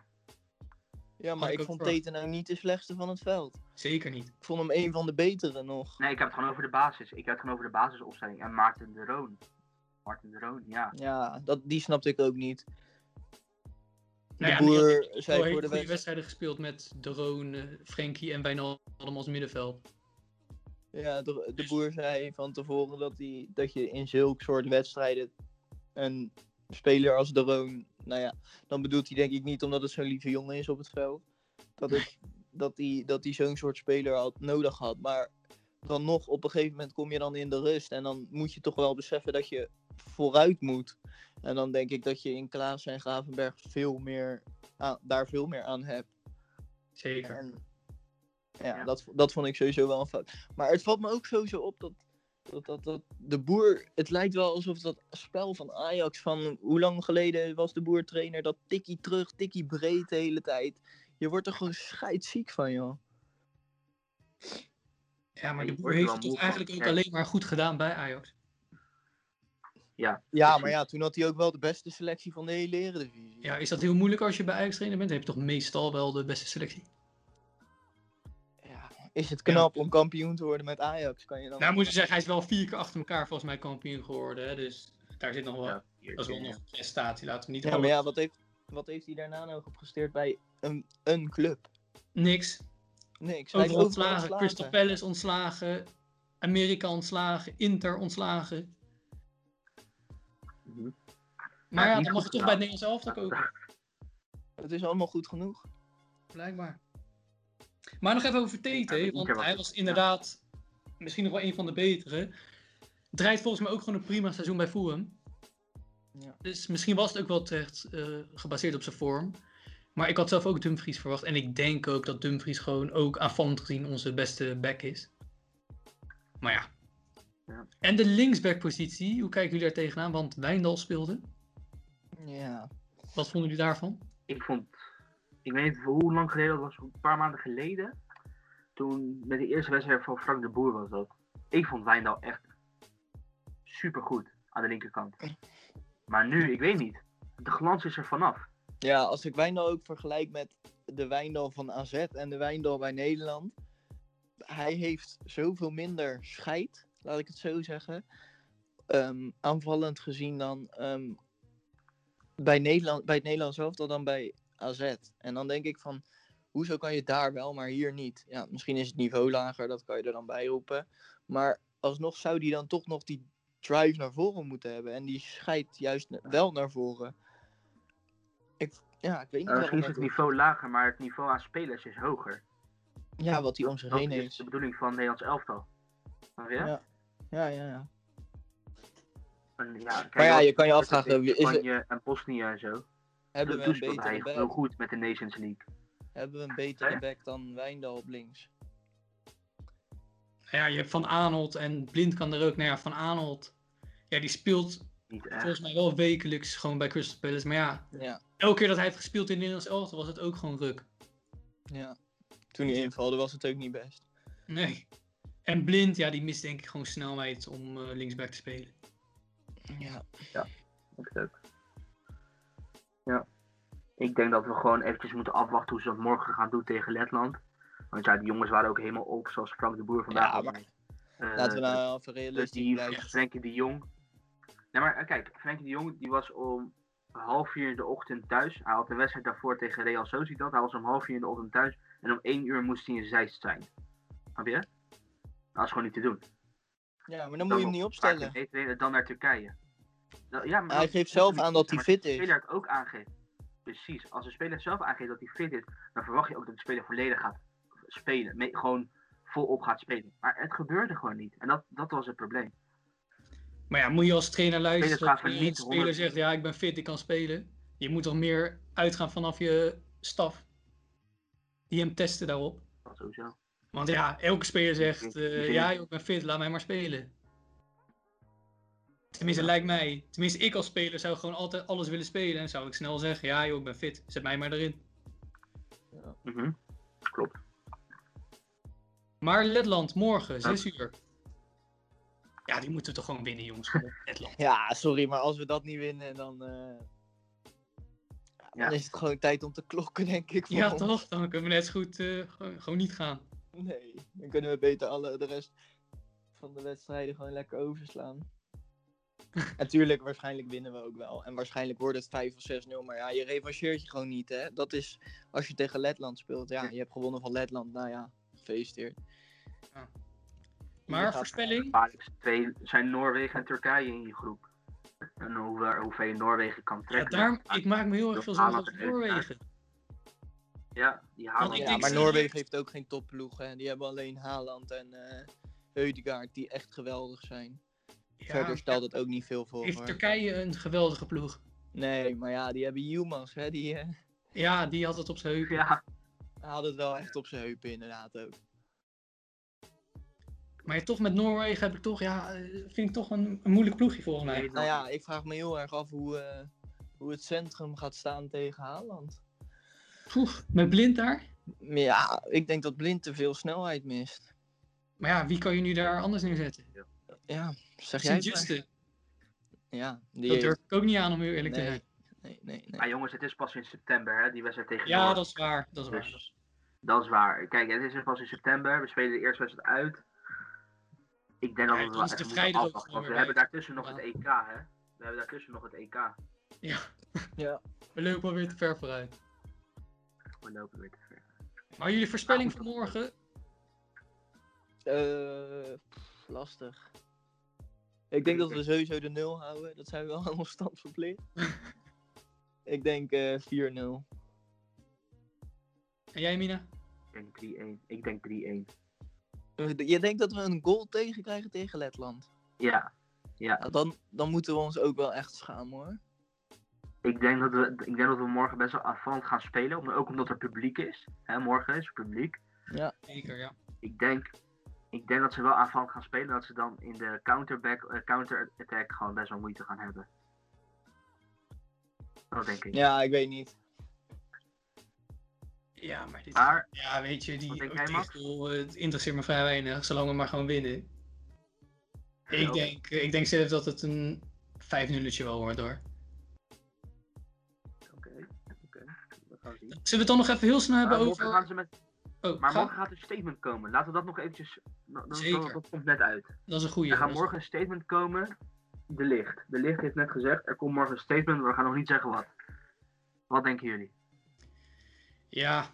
Ja, maar ik vond. Teten nou niet de slechtste van het veld. Zeker niet. Ik vond hem een van de betere nog. Nee, ik heb het gewoon over de basis. Ik heb het gewoon over de basisopstelling. En Maarten de Roon. Maarten de Roon, ja. Ja, dat, die snapte ik ook niet. De Nou ja, die had boer zei voor de wedstrijd. wedstrijden gespeeld met De Roon, eh, Frenkie en Wijnaldum als middenveld. Ja, de, de Dus- boer zei van tevoren dat, die, dat je in zulke soort wedstrijden een speler als De Roon, nou ja, dan bedoelt hij denk ik niet omdat het zo'n lieve jongen is op het veld, dat het, dat hij dat hij zo'n soort speler had nodig had. Maar dan nog, op een gegeven moment kom je dan in de rust en dan moet je toch wel beseffen dat je vooruit moet. En dan denk ik dat je in Klaas en Gravenberg veel meer aan, daar veel meer aan hebt. Zeker. En ja, Ja. Dat, dat vond ik sowieso wel een fout. Maar het valt me ook sowieso op dat, dat, dat, dat de boer. Het lijkt wel alsof dat spel van Ajax. van hoe lang geleden was de boer trainer? Dat tikkie terug, tikkie breed de hele tijd. Je wordt er gewoon scheidsziek van, joh. Ja, maar de boer er heeft het eigenlijk ook alleen maar goed gedaan bij Ajax. Ja, Ja, maar ja, toen had hij ook wel de beste selectie van de hele Eredivisie. Ja, is dat heel moeilijk als je bij Ajax trainer bent? Dan heb je toch meestal wel de beste selectie? Is het knap om kampioen te worden met Ajax? Kan je dan... Nou, moet je zeggen, hij is wel vier keer achter elkaar volgens mij kampioen geworden. Hè? Dus daar zit nog wel, Ja, dat is wel nog een prestatie. Laten we niet ja, maar ja, wat heeft, wat heeft hij daarna nog gepresteerd bij een, een club? Niks. Niks. Hij is Overal overal ontslagen. Crystal Palace ontslagen. Amerika ontslagen. Inter ontslagen. Mhm. Maar Ja, dan mag je toch bij het Nederlands elftal kopen. Het is allemaal goed genoeg. Blijkbaar. Maar nog even over Tete, want hij was inderdaad misschien nog wel een van de betere. Draait volgens mij ook gewoon een prima seizoen bij Fulham. Ja. Dus misschien was het ook wel terecht eh, gebaseerd op zijn vorm. Maar ik had zelf ook Dumfries verwacht. En ik denk ook dat Dumfries gewoon ook aanvallend gezien onze beste back is. Maar ja. Ja. En de linksbackpositie, hoe kijken jullie daar tegenaan? Want Wijndal speelde. Ja. Wat vonden jullie daarvan? Ik vond, ik weet niet hoe lang geleden dat was, een paar maanden geleden. Toen met de eerste wedstrijd van Frank de Boer was dat. Ik vond Wijndal echt supergoed aan de linkerkant. Maar nu, ik weet niet. De glans is er vanaf. Ja, als ik Wijndal ook vergelijk met de Wijndal van AZ en de Wijndal bij Nederland. Hij heeft zoveel minder scheid, laat ik het zo zeggen. Ehm, aanvallend gezien dan ehm, bij, Nederland, bij het Nederlands elftal dan bij AZ. En dan denk ik van, hoezo kan je daar wel, maar hier niet? Ja, misschien is het niveau lager, dat kan je er dan bij roepen. Maar alsnog zou die dan toch nog die drive naar voren moeten hebben. En die scheidt juist wel naar voren. Ik, ja, ik weet niet Uh, misschien is het dat niveau lager, maar het niveau aan spelers is hoger. is. Ja, wat hij om zich Dat heen is heeft. de bedoeling van Nederlands elftal. Je? Ja. Ja, ja, ja. En ja, kijk, Maar ja, je kan je afvragen, is het- Spanje en Bosnië en zo. Hebben we een betere heel back? goed met de Nations League. Hebben we een betere back dan Wijndal op links? Ja, je hebt Van Aanholt en Blind kan er ook. Nou ja, Van Aanholt, ja, die speelt volgens mij wel wekelijks gewoon bij Crystal Palace. Maar ja, Ja, elke keer dat hij heeft gespeeld in het Nederlands elftal was het ook gewoon ruk. ja. Toen hij invalde was het ook niet best. Nee. En Blind, ja, die mist denk ik gewoon snelheid om eh, linksback te spelen. Ja. Ik ook. Ja. Ik denk dat we gewoon eventjes moeten afwachten hoe ze dat morgen gaan doen tegen Letland. Want ja, die jongens waren ook helemaal op, zoals Frank de Boer vandaag. Ja, maar zei. Eh, Laten we nou even dus realistisch die blijven. Frenkie de Jong. Nee, maar eh, kijk, Frenkie de Jong die was om half vier in de ochtend thuis. Hij had de wedstrijd daarvoor tegen Real Sociedad. Hij was om half vier in de ochtend thuis. En om één uur moest hij in Zeist zijn. Snap je? Dat is gewoon niet te doen. Ja, maar dan moet je hem niet opstellen. Dan naar Turkije. Nou, ja, maar Hij dat- geeft zelf aan dat hij fit als de is. speler het ook aangeeft. Precies. Als de speler zelf aangeeft dat hij fit is, dan verwacht je ook dat de speler volledig gaat spelen. Me- gewoon volop gaat spelen. Maar het gebeurde gewoon niet. En dat, dat was het probleem. Maar ja, moet je als trainer luisteren als gaan een niet speler 100 zegt, ja, ik ben fit, ik kan spelen. Je moet toch meer uitgaan vanaf je staf. Die hem testen daarop. Dat sowieso. Want ja, elke speler zegt, eh, ja, ik ben fit, laat mij maar spelen. Tenminste, lijkt mij. Tenminste, ik als speler zou gewoon altijd alles willen spelen. En zou ik snel zeggen, ja joh, ik ben fit, zet mij maar erin. Mhm. Klopt. Maar Letland, morgen, 6 uur. Ja, die moeten we toch gewoon winnen, jongens. Letland. Ja, sorry, maar als we dat niet winnen, dan, eh, ja, dan Ja. is het gewoon tijd om te klokken, denk ik. Ja, ons. toch? Dan kunnen we net zo goed eh, gewoon, gewoon niet gaan. Nee, dan kunnen we beter alle, de rest van de wedstrijden gewoon lekker overslaan. Natuurlijk, waarschijnlijk winnen we ook wel. En waarschijnlijk wordt het 5 of 6-0. Maar ja, je revancheert je gewoon niet, hè. Dat is als je tegen Letland speelt. Ja, je hebt gewonnen van Letland. Nou ja, gefeliciteerd. Ja. Maar voorspelling? Twee zijn Noorwegen en Turkije in je groep. En hoe, hoeveel je Noorwegen kan Ja, trekken. ik maak me heel erg veel zorgen over Haaland en Noorwegen. Ja, die Ja, denk maar Noorwegen heeft ook geen topploeg, hè. Die hebben alleen Haaland en eh Eudegaard, die echt geweldig zijn. Verder stelt het ook niet veel voor. Heeft hoor. Turkije een geweldige ploeg? Nee, maar ja, die hebben Yilmaz, hè. Die eh, Ja, die had het op zijn heup. Ja, had het wel echt op zijn heupen, inderdaad ook. Maar ja, toch met Noorwegen heb ik toch, ja, eh, vind ik toch een, een moeilijk ploegje volgens mij. Nou ja, ik vraag me heel erg af hoe, eh, hoe het centrum gaat staan tegen Haaland. Poeh, met blind daar? Ja, ik denk dat Blind te veel snelheid mist. Maar ja, wie kan je nu daar anders neerzetten? Ja, zeg jij. Juste. Ja, die Dat durf ik ook niet aan om heel eerlijk te zijn. Nee, nee, nee. Maar jongens, het is pas in september, hè, die wedstrijd tegen Ja, dat is waar. Dat is waar. Dus dat is waar. Kijk, het is pas in september. We spelen de eerste wedstrijd uit. Ik denk dat Ja, we wel even moeten afwachten. Want we weer hebben daartussen nog Ja. het EK, hè. We hebben daartussen nog het EK. Ja, Ja. we lopen alweer te ver vooruit. We lopen weer te ver. Maar jullie voorspelling van morgen? Eh, pff, lastig. Ik denk dat we sowieso de 0 houden. Dat zijn we wel aan ons stand verplicht. ik denk eh 4-0. En jij, Mina? Ik denk 3-1. Ik denk 3-1. Eh, Je denkt dat we een goal tegen krijgen tegen Letland? Ja. Ja. Ja, dan, dan moeten we ons ook wel echt schamen hoor. Ik denk, dat we, ik denk dat we morgen best wel aanvallend gaan spelen. Ook omdat er publiek is. Hè, morgen is er publiek. Zeker, ja. Ik denk, ik denk dat ze wel aanvallend gaan spelen. Dat ze dan in de counterback, eh, counter-attack gewoon best wel moeite gaan hebben. Dat denk ik. Ja, ik weet niet. Ja, maar dit... Maar Ja, weet je, die Wat denk jij, die Max? goal, eh, het interesseert me vrij weinig, zolang we maar gewoon winnen. Ik Ja. denk, eh, ik denk zelf dat het een 5 nulletje wel wordt hoor. Oké, oké. We gaan zien. Zullen we het dan nog even heel snel hebben over... gaan ze met, Oh, maar ga- morgen gaat een statement komen. Laten we dat nog eventjes. Dat, dat- Zeker. dat komt net uit. Dat is een goeie. Er gaat dat morgen een statement komen. De licht. De licht heeft net gezegd. Er komt morgen een statement. maar We gaan nog niet zeggen wat. Wat denken jullie? Ja,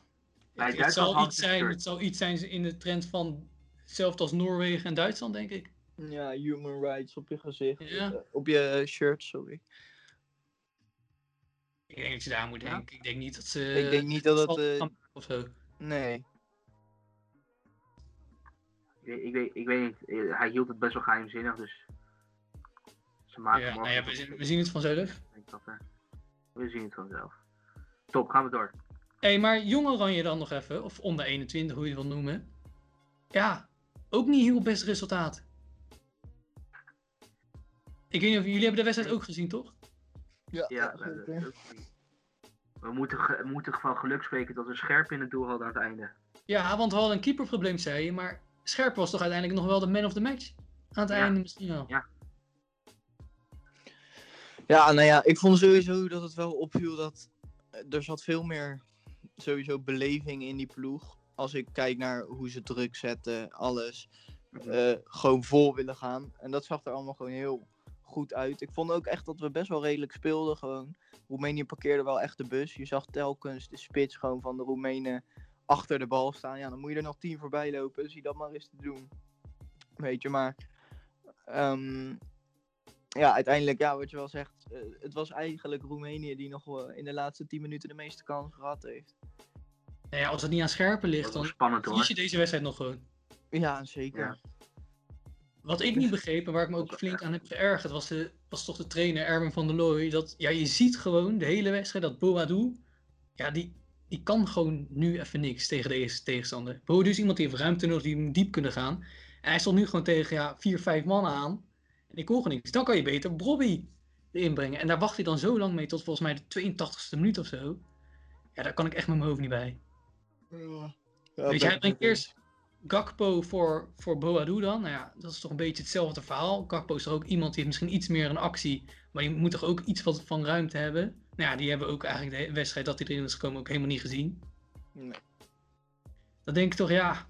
Bij het, Duitsland zal iets zijn, het zal iets zijn in de trend van hetzelfde als Noorwegen en Duitsland, denk ik. Ja, human rights op je gezicht. Ja. eh, Op je shirt, sorry. Ik denk dat je daar moet Ja? denken. Ik denk niet dat ze... Ik denk niet dat het, zal eh, Of zo. Nee. Ik weet, ik weet, ik weet niet. Eh, Hij hield het best wel geheimzinnig. Dus. Ze maken Ja, nou ja, we, zien- we zien het vanzelf. Dat, eh, we zien het vanzelf. Top, gaan we door. Hé, hey, maar Jong Oranje dan nog even, of onder 21, hoe je het wil noemen. Ja, ook niet heel best resultaat. Ik weet niet of jullie hebben de wedstrijd ook gezien, toch? Ja, Ja, we, moeten, we moeten van geluk spreken dat we scherp in het doel hadden aan het einde. Ja, want we hadden een keeperprobleem, zei je. Maar Scherp was toch uiteindelijk nog wel de man of the match? Aan het Ja. einde misschien wel. Ja, nou ja, ik vond sowieso dat het wel opviel dat eh, er zat veel meer sowieso beleving in die ploeg. Als ik kijk naar hoe ze druk zetten, alles. eh, gewoon vol willen gaan. En dat zag er allemaal gewoon heel goed uit. Ik vond ook echt dat we best wel redelijk speelden. Gewoon. Roemenië parkeerde wel echt de bus. Je zag telkens de spits gewoon van de Roemenen achter de bal staan. Ja, dan moet je er nog tien voorbij lopen. Zie dat maar eens te doen. Weet je, maar... ehm, ja, uiteindelijk, ja, wat je wel zegt. eh, het was eigenlijk Roemenië die nog wel in de laatste 10 minuten de meeste kans gehad heeft. Nou ja, als het niet aan Scherpen ligt, dan spannend hoor. je deze wedstrijd nog gewoon. Ja, zeker. Ja. Wat ik niet begreep en waar ik me ook flink aan heb geërgerd, was, de, was toch de trainer Erwin van der Looy. Dat, ja, je ziet gewoon de hele wedstrijd dat Boadou, ja, die, die kan gewoon nu even niks tegen deze tegenstander. Boadou is iemand die heeft ruimte nodig, die moet diep kunnen gaan. En hij stond nu gewoon tegen ja, vier, vijf man aan. En ik kon gewoon niks. Dan kan je beter Bobby erin brengen. En daar wacht hij dan zo lang mee tot volgens mij de 82e minuut of zo. Ja, daar kan ik echt met mijn hoofd niet bij. Ja, Weet je, hij brengt eerst Gakpo voor, voor Boadou dan. Nou ja, dat is toch een beetje hetzelfde verhaal. Gakpo is toch ook iemand die heeft misschien iets meer een actie, maar die moet toch ook iets wat van ruimte hebben. Nou ja, die hebben ook eigenlijk de wedstrijd dat hij erin is gekomen ook helemaal niet gezien. Nee. Dan denk ik toch, ja,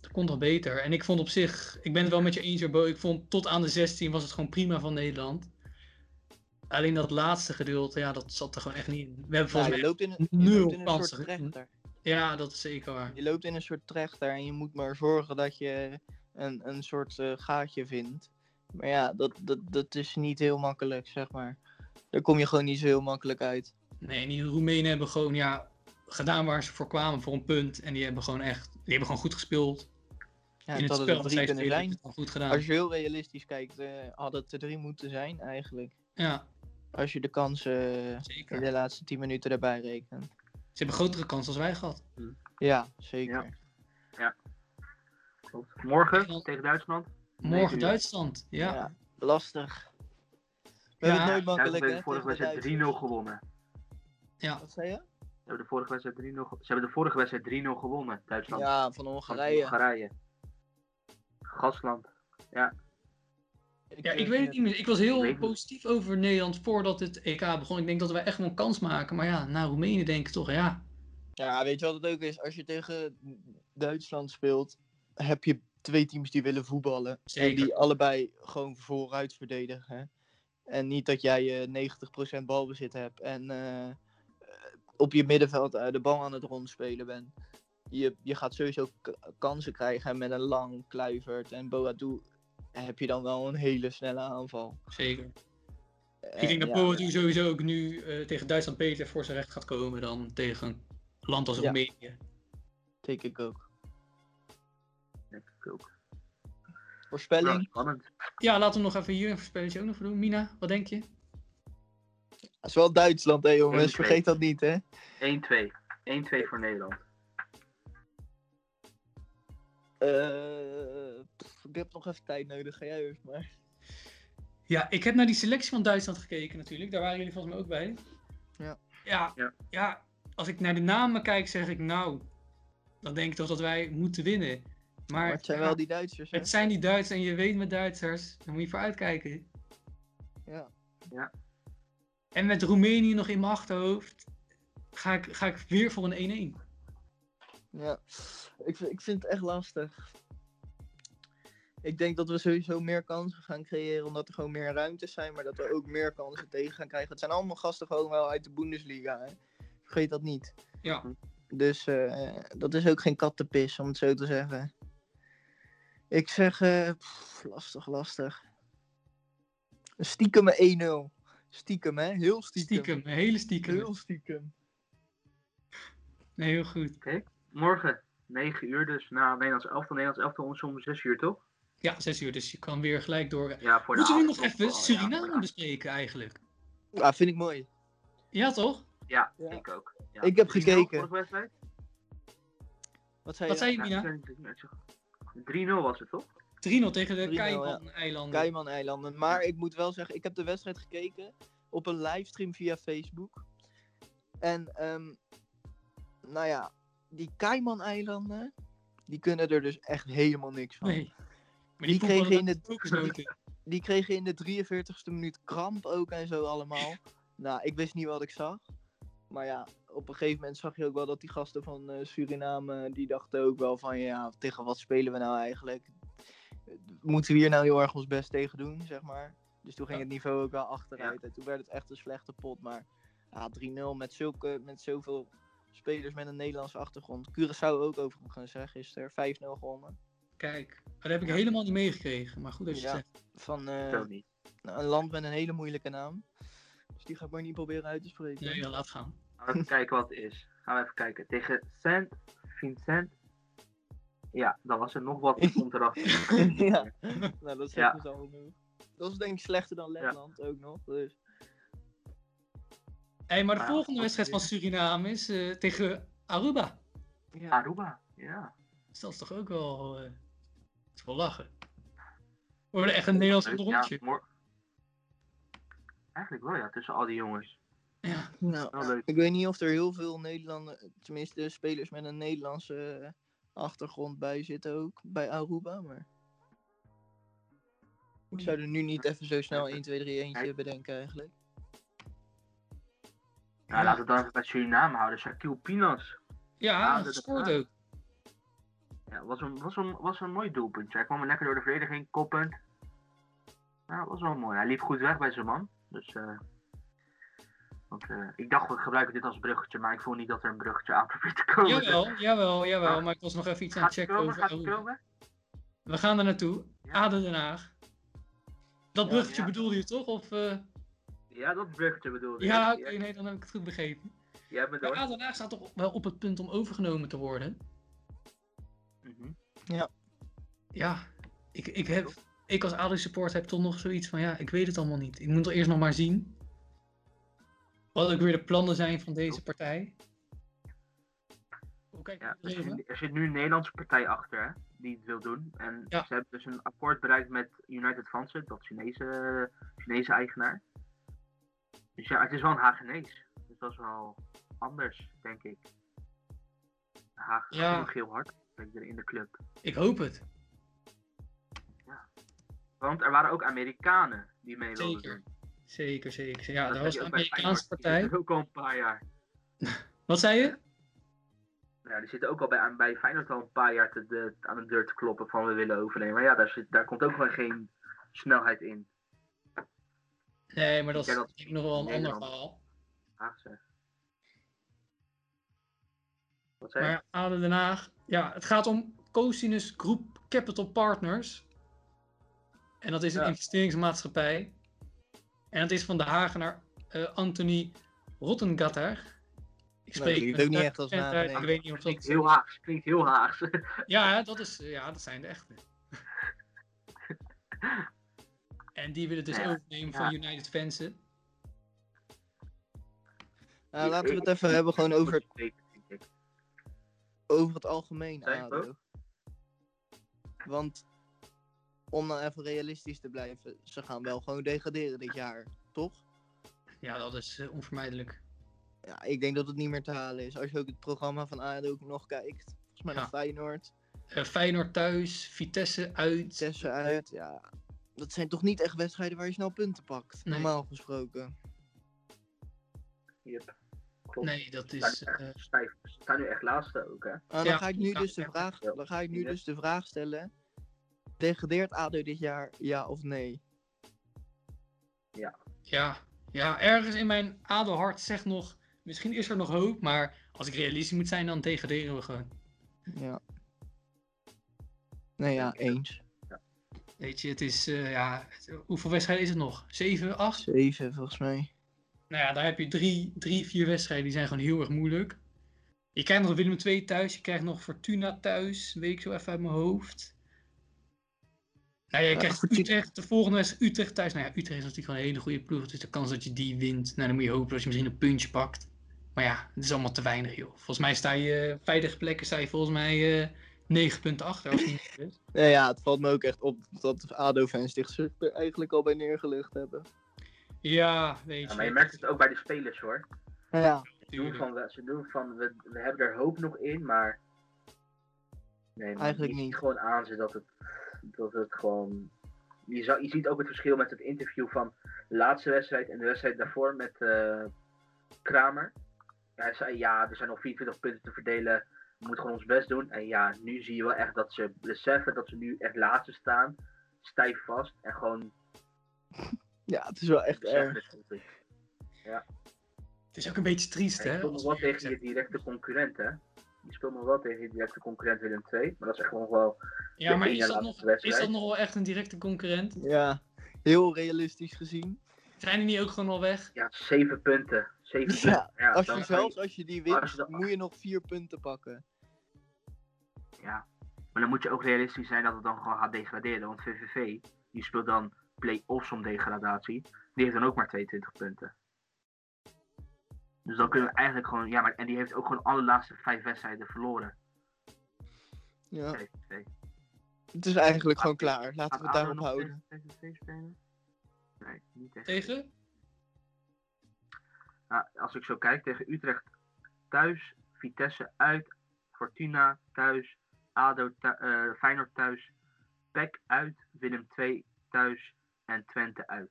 dat kon toch beter. En ik vond op zich, ik ben het wel met je eens, Bo. Ik vond tot aan de 16 was het gewoon prima van Nederland. Alleen dat laatste gedeelte, ja, dat zat er gewoon echt niet in. We hebben Ja, volgens je mij... loopt in, een- je nul loopt in een kansen. soort trechter. Ja, dat is zeker waar. Je loopt in een soort trechter en je moet maar zorgen dat je een, een soort eh, gaatje vindt. Maar ja, dat, dat, dat is niet heel makkelijk, zeg maar. Daar kom je gewoon niet zo heel makkelijk uit. Nee, en die Roemenen hebben gewoon ja, gedaan waar ze voor kwamen, voor een punt. En die hebben gewoon echt, die hebben gewoon goed gespeeld. Ja, In het het had spel er dat drie zij kunnen spelen, zijn. goed gedaan. Als je heel realistisch kijkt, eh had het er drie moeten zijn, eigenlijk. Ja, Als je de kansen in de laatste 10 minuten erbij rekent. Ze hebben grotere kans als wij gehad. Ja, zeker. Klopt. Morgen Ja. tegen Duitsland. Morgen. Duitsland, ja. Ja, lastig. We Ja, hebben het nooit makkelijk, hè? vorige wedstrijd 3-0 Duitsers. gewonnen. ja. Wat zei je? Ze hebben de vorige wedstrijd 3-0 ge- Ze hebben de vorige wedstrijd 3-0 gewonnen. Duitsland. Ja, van Van Hongarije. Hongarije. Gasland. Ja, eh, ik weet het niet meer. Ik was heel Ik positief over Nederland voordat het EK begon. Ik denk dat wij echt wel een kans maken. Maar ja, naar Roemenië denk ik toch, ja. Ja, weet je wat het ook is? Als je tegen Duitsland speelt, heb je twee teams die willen voetballen. En die allebei gewoon vooruit verdedigen. En niet dat jij eh 90% balbezit hebt en eh, eh, op je middenveld eh, de bal aan het rondspelen bent. Je, je gaat sowieso kansen krijgen en met een lang Kluivert en Boadou heb je dan wel een hele snelle aanval. Zeker. En Ik denk dat ja, sowieso ook nu eh, tegen Duitsland beter voor zijn recht gaat komen dan tegen een land als Ja. Roemenië. Denk ik ook. Denk ik ook. Voorspelling? Spannend. Ja, laten we nog even hier een voorspelletje ook nog voor doen. Mina, wat denk je? Dat is wel Duitsland, hè jongens. 1-2. Vergeet dat niet, hè. 1-2. 1-2 voor Nederland. Eh, pff, ik heb nog even tijd nodig. Ga jij eerst maar. Ja, ik heb naar die selectie van Duitsland gekeken natuurlijk. Daar waren jullie volgens mij ook bij. Ja. Ja, Ja. ja, als ik naar de namen kijk, zeg ik nou, dan denk ik toch dat wij moeten winnen. Maar, Maar het zijn ja, wel die Duitsers, hè. het zijn die Duitsers en je weet met Duitsers, daar moet je voor uitkijken. Ja. En met Roemenië nog in mijn achterhoofd, ga ik, ga ik weer voor een 1-1. Ja, ik, vind- ik vind het echt lastig. Ik denk dat we sowieso meer kansen gaan creëren, omdat er gewoon meer ruimtes zijn, maar dat we ook meer kansen tegen gaan krijgen. Het zijn allemaal gasten gewoon wel uit de Bundesliga, hè? Vergeet dat niet. Ja, Dus eh, dat is ook geen kattenpis, om het zo te zeggen. Ik zeg, eh, pff, lastig, lastig. Een Stiekem een 1-0. Stiekem, hè? Heel stiekem. stiekem, hele stiekem. Heel stiekem. Nee, heel goed. Morgen, 9 uur dus. Na Nederlands elftal. Nederlands elftal ons om 6 uur, toch? Ja, 6 uur, dus je kan weer gelijk door. Ja, voor de Moeten we nog even Oh, Suriname bespreken eigenlijk? Ja, vind ik mooi. Ja, toch? Ja, Ja. ik ook. Ja. Ik heb 3-0 gekeken. Wat zei Wat je? zei je, Ja, Mina? Ik weet niet, ik zeg- 3-0 was het, toch? 3-0 tegen de 3-0, ja. Cayman-eilanden. Cayman-eilanden. Maar ik moet wel zeggen, ik heb de wedstrijd gekeken op een livestream via Facebook. En, ehm, nou ja, die Cayman-eilanden, die kunnen er dus echt helemaal niks van. Nee. Maar Die kregen in de- kokosnoten. Die kregen in de 43ste minuut kramp ook en zo allemaal. nou, ik wist niet wat ik zag. Maar ja, op een gegeven moment zag je ook wel dat die gasten van eh, Suriname, die dachten ook wel van, ja, tegen wat spelen we nou eigenlijk? Moeten we hier nou heel erg ons best tegen doen, zeg maar? Dus toen ging het niveau ook wel achteruit. En toen werd het echt een slechte pot. Maar ja, 3-0 met, zulke, met zoveel spelers met een Nederlandse achtergrond. Curaçao ook overigens, hè, gisteren. 5-0 gewonnen. Kijk, dat heb ik helemaal niet meegekregen. Maar goed dat je Ja. het zegt. Van eh, een land met een hele moeilijke naam. Dus die ga ik maar niet proberen uit te spreken. Nee, ja, laat gaan. Gaan we even kijken wat het is. Gaan we even kijken. Tegen Saint Vincent. Ja, dan was er nog wat komt erachter. ja, nou dat Ja. zeggen ze al genoeg. Dat is denk ik slechter dan Letland ook nog. Dus. Hey, maar de Ah, volgende wedstrijd van is- Suriname is eh, tegen Aruba. Ja. Aruba, ja. Dus dat is toch ook wel... eh, dat is wel lachen. We worden echt een Nederlands rondje. Ja, Eigenlijk wel, ja, tussen al die jongens. Ja. Nou, leuk. ik weet niet of er heel veel Nederlanders, tenminste spelers met een Nederlandse eh, achtergrond bij zitten ook. Bij Aruba, maar... Ik zou er nu niet even zo snel 1, 2, 3, eentje bedenken eigenlijk. Nou, laten we het dan even bij Suriname houden. Shaquille Pinas. Ja, Ja, dat scoort ja. ook. Ja, was een, was een, was een mooi doelpuntje. Hij kwam er lekker door de verdediging, koppend. Ja, dat was wel mooi. Hij liep goed weg bij zijn man. Dus, eh want, eh, ik dacht, we gebruiken dit als bruggetje, maar ik voel niet dat er een bruggetje aan probeert te komen. Jawel, jawel, jawel. Ah. Maar ik was nog even iets aan het checken komen? over Gaat het Aruba. komen? We gaan er naartoe. Ja. Aden Den Haag. Dat Ja, bruggetje ja. bedoelde je toch? Of, eh, Ja, dat bruggetje bedoelde Ja, ik. oké, nee, dan heb ik het goed begrepen. Maar door. Aden Den Haag staat toch wel op het punt om overgenomen te worden. Mhm. Ja, ik, ik, heb, ik als ADO support heb toch nog zoiets van, ja, ik weet het allemaal niet. Ik moet er eerst nog maar zien. Wat ook weer de plannen zijn van deze partij. Hoe kijk je Ja, er zit, er zit nu een Nederlandse partij achter hè, die het wil doen. En Ja. ze hebben dus een akkoord bereikt met United Fansen, dat Chinese, Chinese eigenaar. Dus ja, het is wel een Hagenees. Dus dat is wel anders, denk ik. Haag Ja. heel hard in de club. Ik hoop het. Want er waren ook Amerikanen die mee wilden Zeker. doen. Zeker, zeker. Ja, Dat was de Amerikaanse partij. ook al een paar jaar. Wat zei je? Ja, die zitten ook al bij, bij Feyenoord al een paar jaar te, de, aan de deur te kloppen van we willen overnemen. Maar ja, daar, zit, daar komt ook wel geen snelheid in. Nee, maar dat is dat nog wel een ander verhaal. Haagse. Wat zei je? Maar Aden Den Haag, ja, het gaat om Cosinus Group Capital Partners. En dat is een Ja. investeringsmaatschappij. En dat is van de Hagenaar eh, Anthony Rottengatter. Ik Nou, klinkt met ook niet echt als naam, nee. Ik weet niet of Klinkt dat... heel Haags. Klinkt heel Haags. Ja, hè, dat, is, ja, dat zijn de echte. en die willen dus Ja, overnemen van. United Fansen. Nou, laten we het even hebben gewoon over, het- Denk ik. over het algemeen ADO. Want om dan even realistisch te blijven, ze gaan wel gewoon degraderen dit jaar, toch? Ja, dat is eh, onvermijdelijk. Ja, ik denk dat het niet meer te halen is. Als je ook het programma van ADO ook nog kijkt. Volgens mij Ja. naar Feyenoord, Eh, Feyenoord thuis, Vitesse uit. Vitesse uit. Ja, dat zijn toch niet echt wedstrijden waar je snel punten pakt, Nee. normaal gesproken. Yep. Klopt. Nee, dat Ze is. nu eh. Ze staan nu echt laatste ook, hè? Nou, dan Ja, ga ik nu dus de vraag, dan ga ik nu dus de vraag stellen. Degradeert ADO dit jaar, ja of nee? ja, ja, ergens in mijn adelhart zegt nog. Misschien is er nog hoop, maar als ik realistisch moet zijn, dan degraderen we gewoon. Ja. Nee, ja, eens. Weet je, het is. eh, ja, hoeveel wedstrijden is het nog? 7, 8? Zeven volgens mij. Nou ja, daar heb je drie, drie, vier wedstrijden die zijn gewoon heel erg moeilijk. Je krijgt nog Willem II thuis, je krijgt nog Fortuna thuis, weet ik zo even uit mijn hoofd. Nou ja, je Ja, krijgt Utrecht, de volgende wedstrijd Utrecht thuis. Nou ja, Utrecht is natuurlijk gewoon een hele goede ploeg, dus de kans dat je die wint, nou dan moet je hopen dat je misschien een puntje pakt. Maar ja, het is allemaal te weinig joh. Volgens mij sta je, eh, veilige plekken sta je volgens mij eh 9 punten achter als het niet is. Nee, ja, het valt me ook echt op dat ADO-fans zich er eigenlijk al bij neergelegd hebben. Ja, weet je. Ja, maar je merkt het ook bij de spelers, hoor. Ja, Ze doen van, we- ze doen van we, we hebben er hoop nog in, maar. Nee, Eigenlijk niet. gewoon aan ze dat het, dat het gewoon. Je, zou, je ziet ook het verschil met het interview van de laatste wedstrijd en de wedstrijd daarvoor met eh, Kramer. Ja, hij zei ja, er zijn nog 24 punten te verdelen. We moeten gewoon ons best doen. En ja, nu zie je wel echt dat ze beseffen dat ze nu echt laatste staan. Stijf vast. En gewoon ja, het is wel echt erg. het. Het is ook een beetje triest, Ja, je hè? wel we tegen je directe concurrent, hè? Je speelt nog wel tegen je directe concurrent Willem II, maar dat is echt gewoon wel... Ja, maar is dat, nog, is dat nog wel echt een directe concurrent? Ja, heel realistisch gezien. Zijn die niet ook gewoon al weg? Ja, zeven punten. Zeven Ja, punten. Ja, Als je zelfs als je die wint, je moet je nog vier punten pakken. Ja, maar dan moet je ook realistisch zijn dat het dan gewoon gaat degraderen, want VVV, die speelt dan play-offs om degradatie, die heeft dan ook maar 22 punten. Dus dan kunnen we eigenlijk gewoon, ja, maar en die heeft ook gewoon alle laatste vijf wedstrijden verloren. Ja, het is eigenlijk gewoon klaar. Laten we het daarop nog houden. tegen spelen? Nee, niet echt. Tegen? Nou, als ik zo kijk tegen Utrecht thuis, Vitesse uit, Fortuna thuis, ADO thu- eh, Feyenoord thuis, PEC uit, Willem II thuis en Twente uit.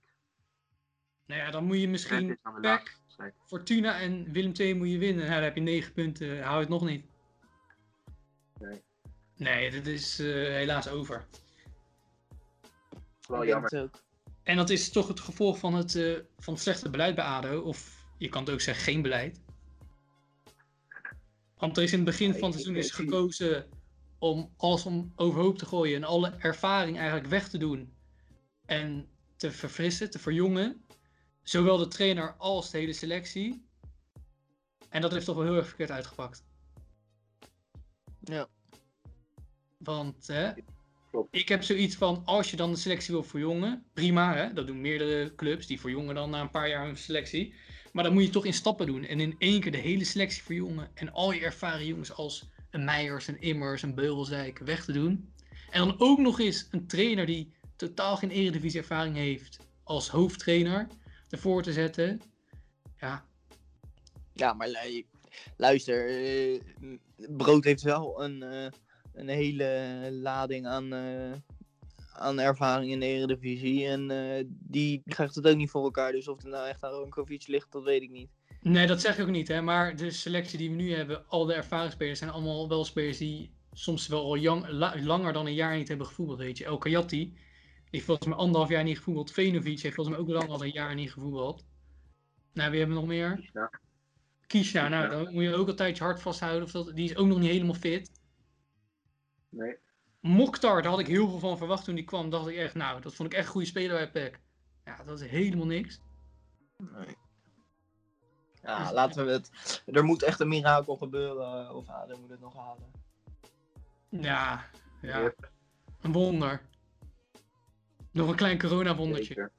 Nou ja, dan moet je misschien PEC, Fortuna en Willem II moet je winnen. Nou, dan heb je 9 punten, hou je het nog niet. Nee. Nee, dit is eh, helaas over. Wel jammer. het ook. En dat is toch het gevolg van het, eh, van het slechte beleid bij ADO. Of je kan het ook zeggen, geen beleid. Want er is in het begin van het seizoen is gekozen om alles om overhoop te gooien en alle ervaring eigenlijk weg te doen. En te verfrissen, te verjongen. Zowel de trainer als de hele selectie. En dat heeft toch wel heel erg verkeerd uitgepakt. Ja. Want hè, Klopt. ik heb zoiets van, als je dan de selectie wil verjongen, prima hè, dat doen meerdere clubs, die verjongen dan na een paar jaar hun selectie. Maar dan moet je toch in stappen doen en in één keer de hele selectie verjongen en al je ervaren jongens als een Meijers, een Immers, een Beugelsdijk weg te doen. En dan ook nog eens een trainer die totaal geen eredivisie ervaring heeft als hoofdtrainer ervoor te zetten. Ja, Ja, maar lu- luister, eh, Brood heeft wel een, eh, een hele lading aan, eh, aan ervaring in de Eredivisie. En die krijgt het ook niet voor elkaar. Dus of het nou echt aan Ronkovic ligt, dat weet ik niet. Nee, dat zeg ik ook niet, hè. Maar de selectie die we nu hebben, al de ervaringsspelers, zijn allemaal wel spelers die soms wel al la- langer dan een jaar niet hebben gevoetbald, weet je. El Kayati, heeft volgens mij anderhalf jaar niet gevoetbald. Venovic heeft volgens mij ook langer dan een jaar niet gevoetbald. Nou, wie hebben we nog meer? Ja. Kiesja, nou, dan moet je ook altijd je hart vasthouden. Of dat, die is ook nog niet helemaal fit. Nee. Mokhtar, daar had ik heel veel van verwacht toen die kwam. Dacht ik echt, nou, dat vond ik echt een goede speler bij PEC. Ja, dat is helemaal niks. Ja, Dus- laten we het. Er moet echt een mirakel gebeuren. eh, Of ADO moet het nog halen. Ja, ja, Yep, een wonder. Nog een klein corona-wondertje.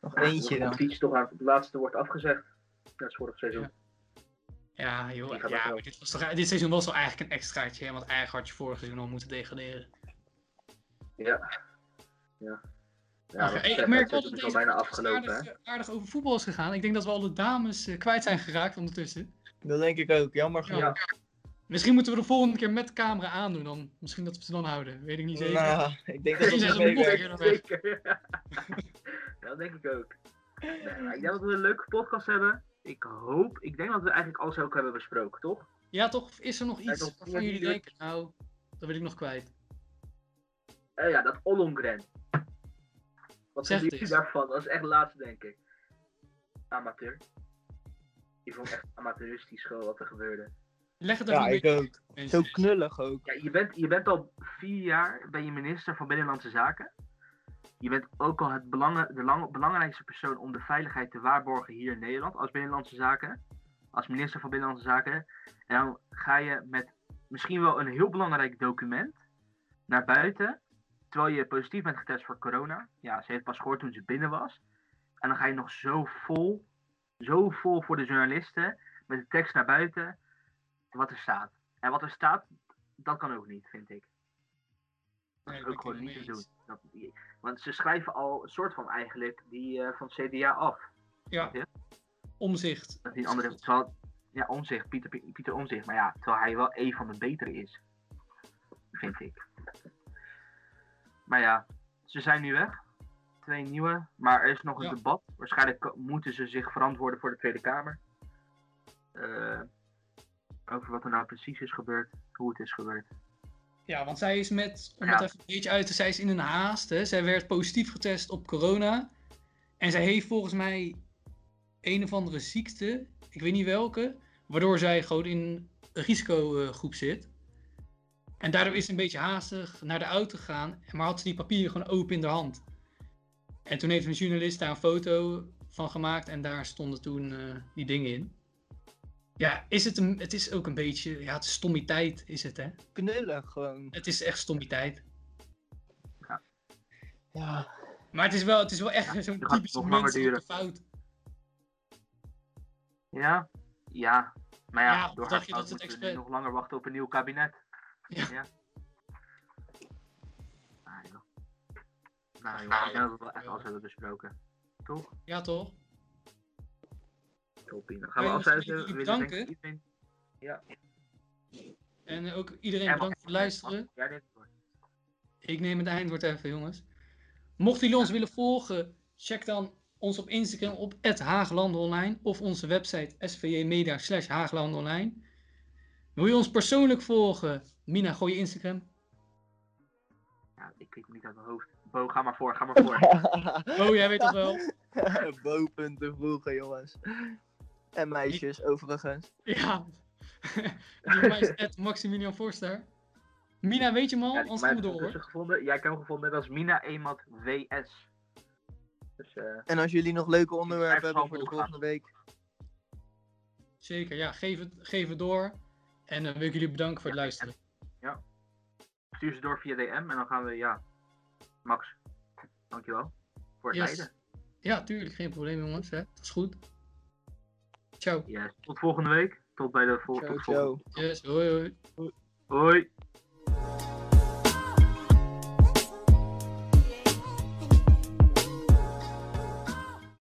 Nog Ja, eentje de dan. fiets toch aan het laatste wordt afgezegd. net als vorig seizoen. Ja. Ja, joh. Ja, maar dit, was toch, dit seizoen was wel eigenlijk een extraatje. hè, Want eigenlijk had je vorig seizoen al moeten degraderen. Ja. Ja. Ja, dat is ik merk wel het dat is deze al bijna afgelopen, hè? aardig, aardig over voetbal is gegaan. Ik denk dat we alle dames eh, kwijt zijn geraakt ondertussen. Dat denk ik ook, jammer genoeg. Ja. Misschien moeten we de volgende keer met de camera aandoen. Dan, misschien dat we ze dan houden. Weet ik niet zeker. Nou, ik denk dat het podcast. Zeker. Dat denk ik ook. Nee, maar ik denk dat we een leuke podcast hebben. Ik hoop, ik denk dat we eigenlijk alles ook hebben besproken, toch? Ja, toch? Is er nog iets waarvan ja, jullie denken, nou, dat wil ik nog kwijt. Eh, ja, dat Ollongren. Wat Zeg vinden het jullie eens. daarvan? Dat is echt laatste, denk ik. Amateur. Ik vond echt amateuristisch gewoon wat er gebeurde. Leg het er Ja, een ik beetje ook. Zo knullig ook. Ja, je bent, je bent al vier jaar ben je minister van Binnenlandse Zaken. Je bent ook al het belangen, de lang- belangrijkste persoon om de veiligheid te waarborgen hier in Nederland als Binnenlandse Zaken. Als minister van Binnenlandse Zaken. En dan ga je met misschien wel een heel belangrijk document naar buiten. Terwijl je positief bent getest voor corona. Ja, ze heeft pas gehoord toen ze binnen was. En dan ga je nog zo vol, zo vol voor de journalisten met de tekst naar buiten. Wat er staat. En wat er staat, dat kan ook niet, vind ik. Dat Nee, is dat ook gewoon niet te doen. Dat, want ze schrijven al een soort van eigenlijk die eh, van CDA af. Ja, omzicht. Dat die andere, terwijl, ja, Omzicht, Pieter, Pieter Omzicht. Maar ja, terwijl hij wel een van de betere is. Vind ik. Maar ja, ze zijn nu weg. Twee nieuwe. Maar er is nog een Ja. debat. Waarschijnlijk moeten ze zich verantwoorden voor de Tweede Kamer. Eh, over wat er nou precies is gebeurd. Hoe het is gebeurd. Ja, want zij is met, om Ja. even een beetje uit te zij is in een haast. Hè. Zij werd positief getest op corona. En zij heeft volgens mij een of andere ziekte, ik weet niet welke, waardoor zij gewoon in een risicogroep zit. En daardoor is ze een beetje haastig naar de auto gegaan, maar had ze die papieren gewoon open in de hand. En toen heeft een journalist daar een foto van gemaakt en daar stonden toen eh, die dingen in. Ja, is het, een, het is ook een beetje, ja, het is stommiteit is het hè. Knullig gewoon. Het is echt stommiteit. Ja. Maar het is wel, het is wel echt zo'n typische duren. fout. Ja, ja. Maar ja, Ja, door dacht je dat het nog langer wachten op een nieuw kabinet. Ja. Joh. Nou joh, ik denk dat we wel echt alles hebben besproken. Toch? Ja, toch? Toppie. Dan gaan we afsluiten. We ik iedereen... En eh, ook iedereen Ja, bedankt voor het luisteren. Ja, dit. Ik neem het eindwoord even, jongens. Mochten jullie ons willen volgen, check dan ons op Instagram op @hagelandonline of onze website svjmedia slash. Wil je ons persoonlijk volgen? Mina, gooi je Instagram. Ja, ik weet het niet uit mijn hoofd. Bo, ga maar voor, ga maar voor. Oh, jij weet toch wel? Bopunten vroegen, jongens. En meisjes, overigens. Ja. Die Maximilian Forster. Mina, weet je hem al? Ja, Anders mij gaan we heeft door hoor. gevonden. Jij hebt hem gevonden als Mina Emat WS. Dus eh, En als jullie nog leuke onderwerpen hebben voor de volgende week. Zeker, ja. Geef het, geef het door. En dan wil ik jullie bedanken voor het Ja, luisteren. stuur ze door via DM en dan gaan we, ja. Max, dankjewel voor het Yes. leiden. Ja, tuurlijk. Geen probleem, jongens. Hè. Dat is goed. Ciao. Yes. Tot volgende week. Tot bij de vol- Ciao, tot volgende. ciao. Yes, hoi hoi. Hoi.